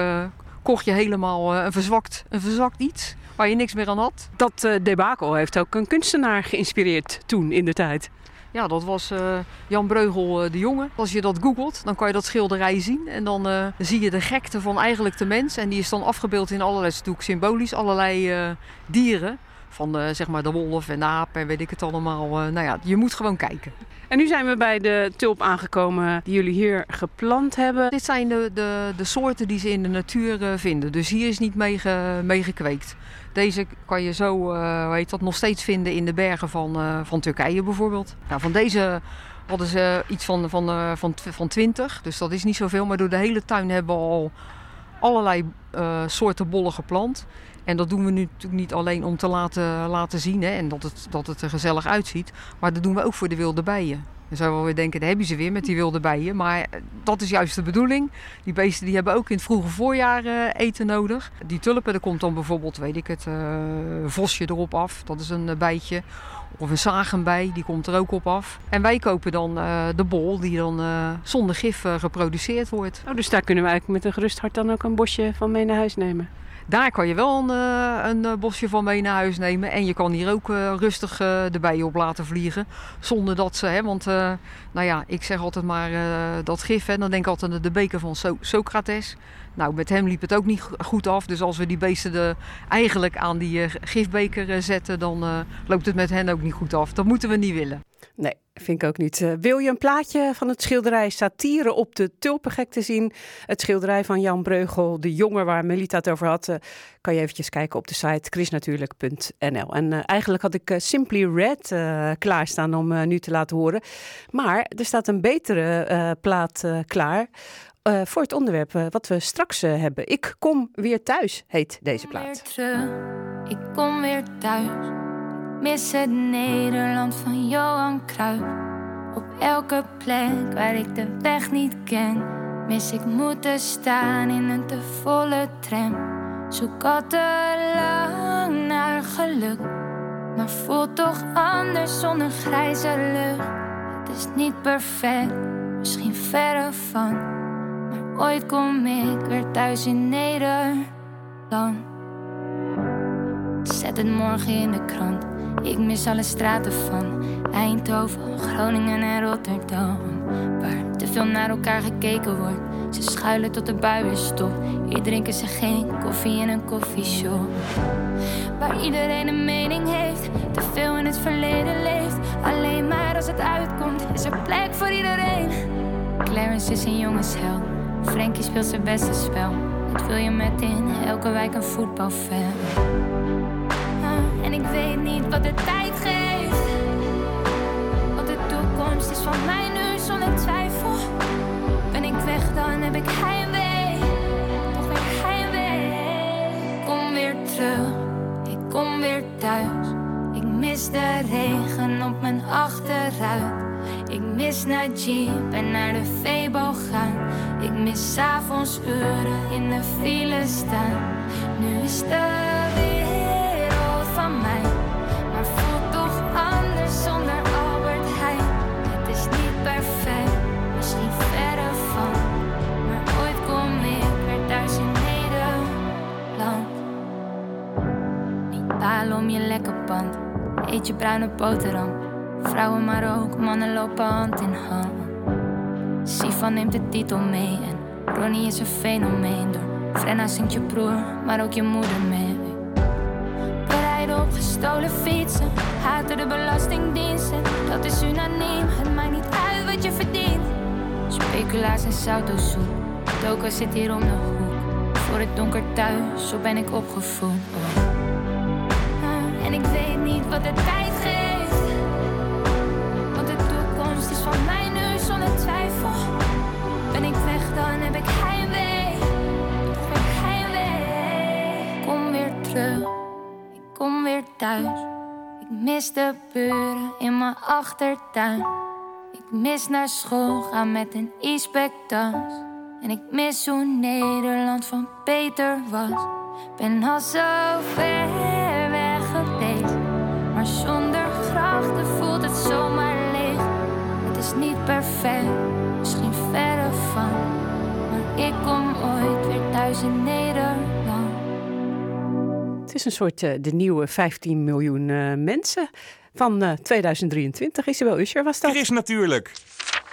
kocht je helemaal een, verzwakt, een verzwakt iets waar je niks meer aan had. Dat debakel heeft ook een kunstenaar geïnspireerd toen in de tijd. Ja, dat was eh, Jan Breugel eh, de Jonge. Als je dat googelt, dan kan je dat schilderij zien. En dan eh, zie je de gekte van eigenlijk de mens. En die is dan afgebeeld in allerlei, natuurlijk symbolisch, allerlei dieren. Van zeg maar de wolf en de aap en weet ik het allemaal. Nou ja, je moet gewoon kijken. En nu zijn we bij de tulp aangekomen die jullie hier geplant hebben. Dit zijn de, de, de soorten die ze in de natuur vinden. Dus hier is niet mee, ge- mee gekweekt. Deze kan je zo, eh, hoe heet dat, nog steeds vinden in de bergen van, eh, van Turkije bijvoorbeeld. Nou, van deze hadden ze iets van, van, eh, van, tw- van 20, dus dat is niet zoveel. Maar door de hele tuin hebben we al allerlei eh, soorten bollen geplant. En dat doen we nu natuurlijk niet alleen om te laten, laten zien hè, en dat het, dat het er gezellig uitziet. Maar dat doen we ook voor de wilde bijen. Je zou wel weer denken, daar heb je ze weer met die wilde bijen. Maar eh, dat is juist de bedoeling. Die beesten die hebben ook in het vroege voorjaar eh, eten nodig. Die tulpen, er komt dan bijvoorbeeld, weet ik het, eh, vosje erop af. Dat is een bijtje. Of een zagenbij, die komt er ook op af. En wij kopen dan de bol die dan zonder gif geproduceerd wordt. Oh, dus daar kunnen we eigenlijk met een gerust hart dan ook een bosje van mee naar huis nemen. Daar kan je wel een, eh, een eh, bosje van mee naar huis nemen. En je kan hier ook eh, rustig de bijen op laten vliegen. Zonder dat ze, hè, want nou ja, ik zeg altijd maar dat gif. Hè, dan denk ik altijd aan de beker van so Socrates. Nou, met hem liep het ook niet go- goed af. Dus als we die beesten eigenlijk aan die gifbeker zetten, dan loopt het met hen ook niet goed af. Dat moeten we niet willen. Nee, vind ik ook niet. Eh, wil je een plaatje van het schilderij Satire op de tulpengek te zien? Het schilderij van Jan Breugel, de jongen waar Melita het over had, eh, kan je eventjes kijken op de site chrisnatuurlijk.nl. En eh, eigenlijk had ik Simply Red klaarstaan om nu te laten horen. Maar er staat een betere plaat klaar. voor het onderwerp wat we straks hebben. Ik kom weer thuis, heet deze plaat. ik kom weer thuis. Mis het Nederland van Johan Cruijff. Op elke plek waar ik de weg niet ken, mis ik moeten staan in een te volle tram. Zoek al te lang naar geluk, maar voelt toch anders zonder grijze lucht. Het is niet perfect, misschien verre van, maar ooit kom ik weer thuis in Nederland. Zet het morgen in de krant. Ik mis alle straten van Eindhoven, Groningen en Rotterdam. Waar te veel naar elkaar gekeken wordt. Ze schuilen tot de bui weer stopt. Hier drinken ze geen koffie in een koffieshop. Waar iedereen een mening heeft. Te veel in het verleden leeft. Alleen maar als het uitkomt, is er plek voor iedereen. Clarence is een jongensheld. Frankie speelt zijn beste spel. Het wil je met in elke wijk een voetbalveld. En ik weet niet wat de tijd geeft. Want de toekomst is van mij nu zonder twijfel. Ben ik weg, dan heb ik heimwee. Toch weer heimwee. Kom weer terug, ik kom weer thuis. Ik mis de regen op mijn achteruit. Ik mis naar Jeep en naar de Febo gaan. Ik mis 's avonds uren in de file staan. Nu is de om je lekker pand, eet je bruine boterham. Vrouwen maar ook, mannen lopen hand in hand. Sivan neemt de titel mee en Ronnie is een fenomeen. Door Frenna zingt je broer, maar ook je moeder mee. Bereiden op gestolen fietsen, haten de belastingdiensten. Dat is unaniem, het maakt niet uit wat je verdient. Speculaas en sautosoep, Toka zit hier om de hoek. Voor het donker thuis, zo ben ik opgevoed. En ik weet niet wat de tijd geeft. Want de toekomst is van mij nu zonder twijfel. Ben ik weg, dan heb ik heimwee. Toch weer heimwee. Ik Kom weer terug, ik kom weer thuis. Ik mis de buren in mijn achtertuin. Ik mis naar school gaan met een e-spectas. En ik mis hoe Nederland van Peter was. Ben al zo ver Het is een soort eh, de nieuwe 15 miljoen eh, mensen van eh, 2023. Isabel Usher was dat. Chris natuurlijk.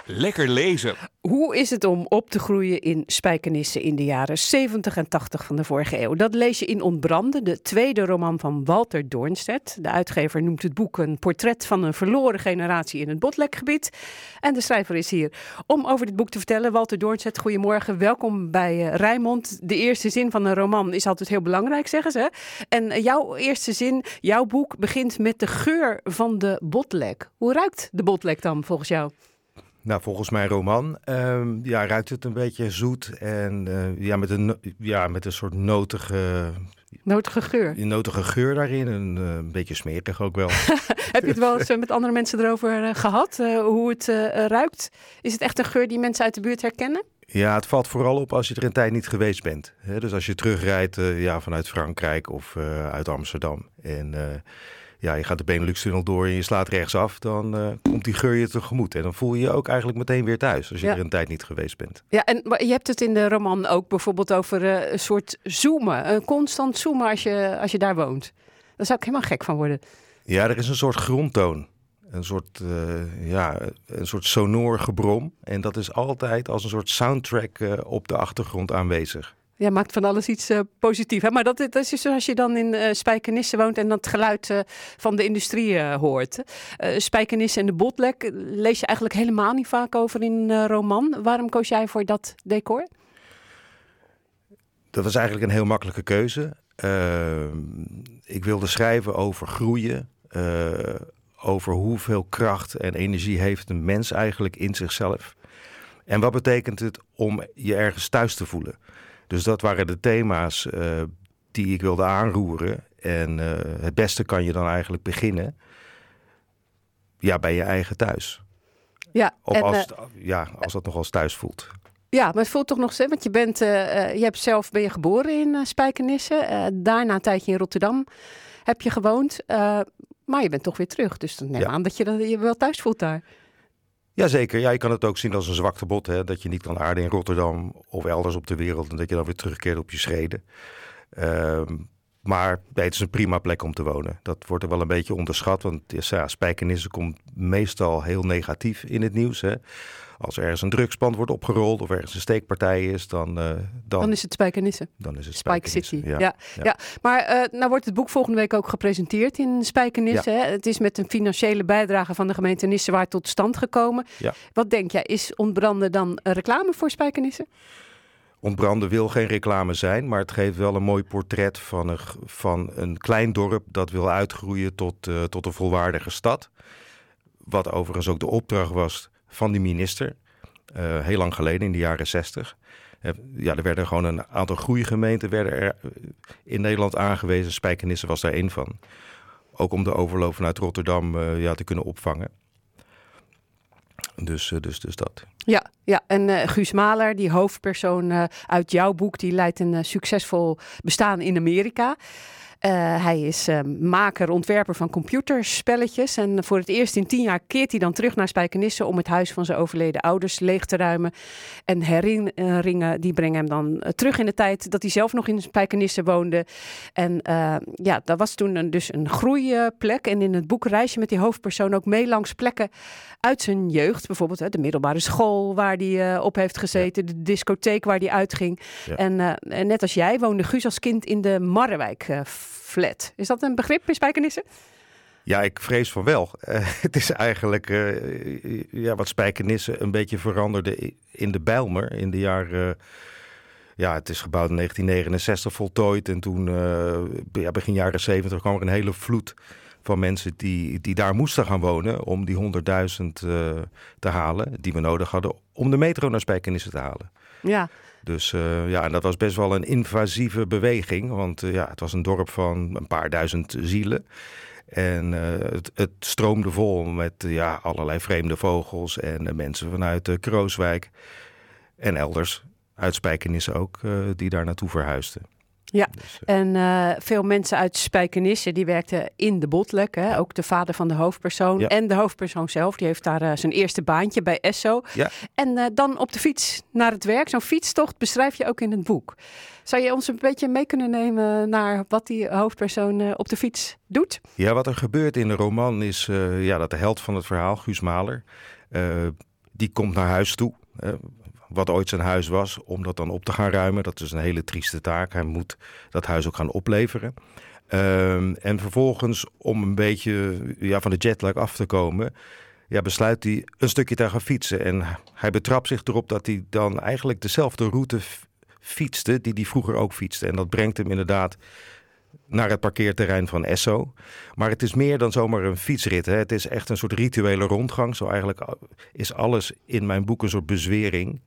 Lekker lezen. Hoe is het om op te groeien in Spijkenissen in de jaren 70 en 80 van de vorige eeuw? Dat lees je in Ontbranden, de tweede roman van Walter Doornstedt. De uitgever noemt het boek een portret van een verloren generatie in het Botlekgebied. En de schrijver is hier om over dit boek te vertellen. Walter Doornstedt, goedemorgen. Welkom bij eh, Rijnmond. De eerste zin van een roman is altijd heel belangrijk, zeggen ze. En eh, jouw eerste zin, jouw boek begint met de geur van de botlek. Hoe ruikt de botlek dan volgens jou? Nou, volgens mijn roman ehm, ja, ruikt het een beetje zoet en eh, ja, met een, ja, met een soort notige, Notige geur. notige geur daarin. En, eh, een beetje smerig ook wel. [laughs] Heb je het wel eens eh, met andere mensen erover eh, gehad? eh, hoe het ruikt? Is het echt een geur die mensen uit de buurt herkennen? Ja, het valt vooral op als je er een tijd niet geweest bent. Dus als je terugrijdt ja, vanuit Frankrijk of uit Amsterdam. En ja, je gaat de Benelux-tunnel door en je slaat rechtsaf. Dan eh, komt die geur je tegemoet. En dan voel je je ook eigenlijk meteen weer thuis. Als je Ja. er een tijd niet geweest bent. Ja, en maar je hebt het in de roman ook bijvoorbeeld over eh, een soort zoomen. Een constant zoomen als je, als je daar woont. Daar zou ik helemaal gek van worden. Ja, er is een soort grondtoon. Een soort, eh, ja, een soort sonor gebrom. En dat is altijd als een soort soundtrack op de achtergrond aanwezig. Ja, maakt van alles iets eh positiefs. Hè? Maar dat, is dus als je dan in eh Spijkenisse woont en dat geluid eh, van de industrie hoort. Spijkenisse en de Botlek lees je eigenlijk helemaal niet vaak over in een roman. Waarom koos jij voor dat decor? Dat was eigenlijk een heel makkelijke keuze. Ehm, ik wilde schrijven over groeien. over hoeveel kracht en energie heeft een mens eigenlijk in zichzelf. En wat betekent het om je ergens thuis te voelen? Dus dat waren de thema's eh, die ik wilde aanroeren. En eh, het beste kan je dan eigenlijk beginnen ja, bij je eigen thuis. Ja, Of en, als, eh, ja, als dat nog als thuis voelt. Ja, maar het voelt toch nog steeds, want je bent, je hebt zelf ben je geboren in Spijkenisse, daarna een tijdje in Rotterdam heb je gewoond, maar je bent toch weer terug. Dus dan neem Ja. aan dat je dan- je wel thuis voelt daar. Jazeker, ja, je kan het ook zien als een zwaktebod. Hè, dat je niet kan aarden in Rotterdam of elders op de wereld. En dat je dan weer terugkeert op je schreden. Ehm, maar het is een prima plek om te wonen. Dat wordt er wel een beetje onderschat. Want ja, Spijkenisse komt meestal heel negatief in het nieuws. Hè. Als er ergens een drugspand wordt opgerold of ergens een steekpartij is, dan, eh, dan, Dan is het Spijkenisse. dan is het Spike Spijkenisse, City. ja. Ja, ja. maar eh, nou wordt het boek volgende week ook gepresenteerd in Spijkenisse. Ja. hè? Het is met een financiële bijdrage van de gemeente Nissewaard tot stand gekomen. Wat denk jij, is ontbranden dan reclame voor Spijkenisse? Ontbranden wil geen reclame zijn, maar het geeft wel een mooi portret van een, van een klein dorp dat wil uitgroeien tot, eh, tot een volwaardige stad. Wat overigens ook de opdracht was van die minister, eh, heel lang geleden, in de jaren zestig. Eh, ja, er werden gewoon een aantal groeigemeenten werden er eh, in Nederland aangewezen. Spijkenisse was daar één van. Ook om de overloop vanuit Rotterdam ja, te kunnen opvangen. Dus, dus, dus dat. Ja, ja. en Guus Maler, die hoofdpersoon uit jouw boek, die leidt een succesvol bestaan in Amerika. Eh, hij is eh, maker, ontwerper van computerspelletjes. En voor het eerst in tien jaar keert hij dan terug naar Spijkenisse om het huis van zijn overleden ouders leeg te ruimen. En herinneringen die brengen hem dan eh, terug in de tijd dat hij zelf nog in Spijkenisse woonde. En eh, ja, dat was toen een, dus een groeiplek. En in het boek reis je met die hoofdpersoon ook mee langs plekken uit zijn jeugd. Bijvoorbeeld hè, de middelbare school waar hij op heeft gezeten. De discotheek waar hij uitging. Ja. En net als jij woonde Guus als kind in de Marrewijk flat. Is dat een begrip in Spijkenisse? Ja, ik vrees van wel. [laughs] Eh, het is eigenlijk eh, ja, wat Spijkenisse een beetje veranderde in de Bijlmer in de jaren... ja, het is gebouwd in 1969, voltooid. En toen, eh, ja, begin jaren 70, kwam er een hele vloed van mensen die, die daar moesten gaan wonen... om die 100.000 eh, te halen die we nodig hadden om de metro naar Spijkenisse te halen. Ja. Dus eh, ja, en dat was best wel een invasieve beweging. Want eh, ja, het was een dorp van een paar duizend zielen. En eh, het, het stroomde vol met ja, allerlei vreemde vogels en mensen vanuit Krooswijk en elders. Uit Spijkenisse ook, die daar naartoe verhuisden. Ja, en eh, veel mensen uit Spijkenisse die werkten in de Botlek. Hè? Ook de vader van de hoofdpersoon Ja. en de hoofdpersoon zelf. Die heeft daar eh, zijn eerste baantje bij Esso. Ja. En eh, dan op de fiets naar het werk. Zo'n fietstocht beschrijf je ook in het boek. Zou je ons een beetje mee kunnen nemen naar wat die hoofdpersoon eh, op de fiets doet? Ja, wat er gebeurt in de roman is eh, ja, dat de held van het verhaal, Guus Maler, eh, die komt naar huis toe. Wat ooit zijn huis was, om dat dan op te gaan ruimen. Dat is een hele trieste taak. Hij moet dat huis ook gaan opleveren. Ehm, en vervolgens, om een beetje ja, van de jetlag af te komen, ja, besluit hij een stukje te gaan fietsen. En hij betrapt zich erop dat hij dan eigenlijk dezelfde route fietste die hij vroeger ook fietste. En dat brengt hem inderdaad naar het parkeerterrein van Esso. Maar het is meer dan zomaar een fietsrit. Hè. Het is echt een soort rituele rondgang. Zo eigenlijk is alles in mijn boek een soort bezwering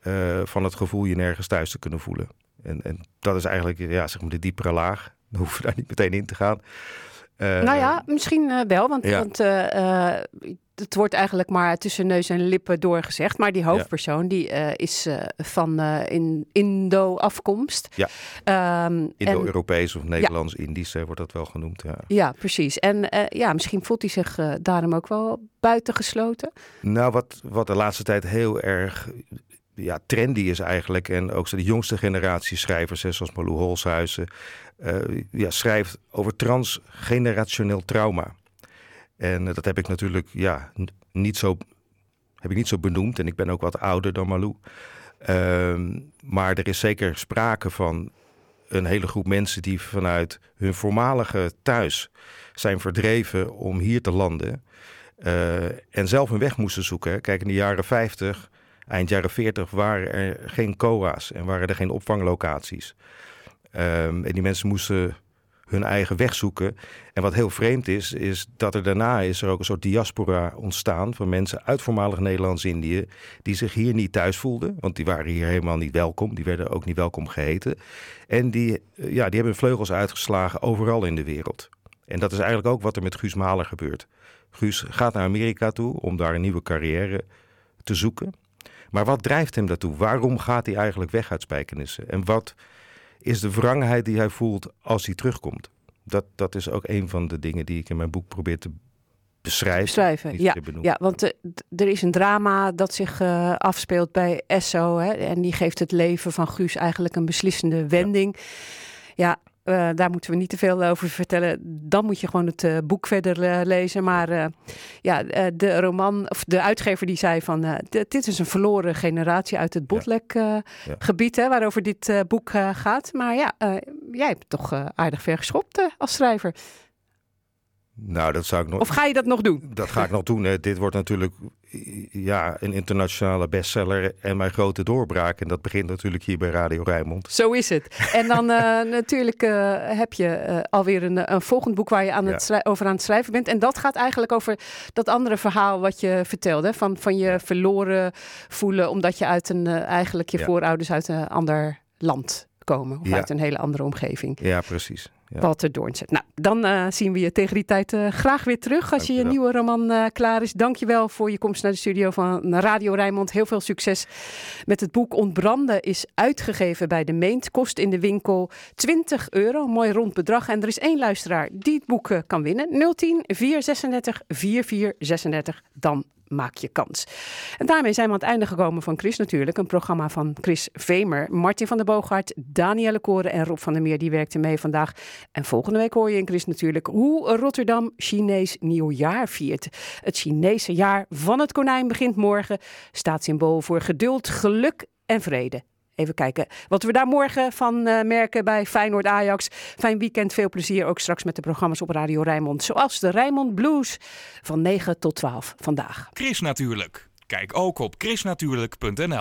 eh, van het gevoel je nergens thuis te kunnen voelen. En, en dat is eigenlijk ja, zeg maar de diepere laag. [laughs] Dan hoeven we daar niet meteen in te gaan. Eh, nou ja, misschien eh, wel, want, ja. want het wordt eigenlijk maar tussen neus en lippen doorgezegd. Maar die hoofdpersoon die is van in Indo-afkomst. Ja. Ehm, en- Indo-Europees of Nederlands-Indisch wordt dat wel genoemd. Ja. Ja, precies. En ja, misschien voelt hij zich daarom ook wel buitengesloten. Nou, wat, wat de laatste tijd heel erg ja, trendy is eigenlijk... en ook de jongste generatie schrijvers, zoals Malou Holshuizen... eh, ja, schrijft over transgenerationeel trauma. En eh, dat heb ik natuurlijk ja, niet zo, heb ik niet zo benoemd. En ik ben ook wat ouder dan Malou. Ehm, maar er is zeker sprake van een hele groep mensen... die vanuit hun voormalige thuis zijn verdreven om hier te landen... Eh, en zelf hun weg moesten zoeken. Kijk, in de jaren 50, eind jaren 40 waren er geen COA's en waren er geen opvanglocaties. Ehm, en die mensen moesten hun eigen weg zoeken. En wat heel vreemd is, is dat er daarna is er ook een soort diaspora ontstaan van mensen uit voormalig Nederlands-Indië die zich hier niet thuis voelden, want die waren hier helemaal niet welkom. Die werden ook niet welkom geheten. En die, eh, ja, die hebben vleugels uitgeslagen overal in de wereld. En dat is eigenlijk ook wat er met Guus Mahler gebeurt. Guus gaat naar Amerika toe om daar een nieuwe carrière te zoeken. Maar wat drijft hem daartoe? Waarom gaat hij eigenlijk weg uit Spijkenissen? En wat is de wrangheid die hij voelt als hij terugkomt? Dat, dat is ook een van de dingen die ik in mijn boek probeer te beschrijven. Beschrijven, ja. ja want eh, er is een drama dat zich eh, afspeelt bij Esso. Hè, en die geeft het leven van Guus eigenlijk een beslissende wending. Ja, eh, daar moeten we niet te veel over vertellen. Dan moet je gewoon het eh, boek verder eh, lezen. Maar ja, de roman, of de uitgever die zei van... dit is een verloren generatie uit het Botlek-gebied... hè, waarover dit boek gaat. Maar ja, jij hebt toch aardig ver geschopt als schrijver. Nou, dat zou ik nog. Of ga je dat nog doen? Dat ga ik nog doen. Hè. Dit wordt natuurlijk ja, een internationale bestseller en mijn grote doorbraak. En dat begint natuurlijk hier bij Radio Rijnmond. Zo is het. En dan [laughs] eh, natuurlijk eh, heb je eh, alweer een, een volgend boek waar je aan Ja. over aan het schrijven bent. En dat gaat eigenlijk over dat andere verhaal wat je vertelde. Van, van je verloren voelen omdat je uit een, eigenlijk je Ja. voorouders uit een ander land komen. Of Ja. uit een hele andere omgeving. Ja, precies. Ja. Walter Doornzet. Nou, dan eh, zien we je tegen die tijd eh, graag weer terug als je je nieuwe roman eh, klaar is. Dankjewel voor je komst naar de studio van Radio Rijnmond. Heel veel succes met het boek Ontbranden is uitgegeven bij de Meent. Kost in de winkel 20 euro, mooi rond bedrag. En er is één luisteraar die het boek kan winnen. 010 436 4436. Dan maak je kans. En daarmee zijn we aan het einde gekomen van Chris natuurlijk. Een programma van Chris Vemer, Martin van der Boogaard, Danielle Koren en Rob van der Meer. Die werkten mee vandaag. En volgende week hoor je in Chris natuurlijk hoe Rotterdam Chinees nieuwjaar viert. Het Chinese jaar van het konijn begint morgen. Staat symbool voor geduld, geluk en vrede. Even kijken wat we daar morgen van eh, merken bij Feyenoord Ajax. Fijn weekend, veel plezier ook straks met de programma's op Radio Rijnmond. Zoals de Rijnmond Blues van 9 tot 12 vandaag. Chris natuurlijk. Kijk ook op chrisnatuurlijk.nl.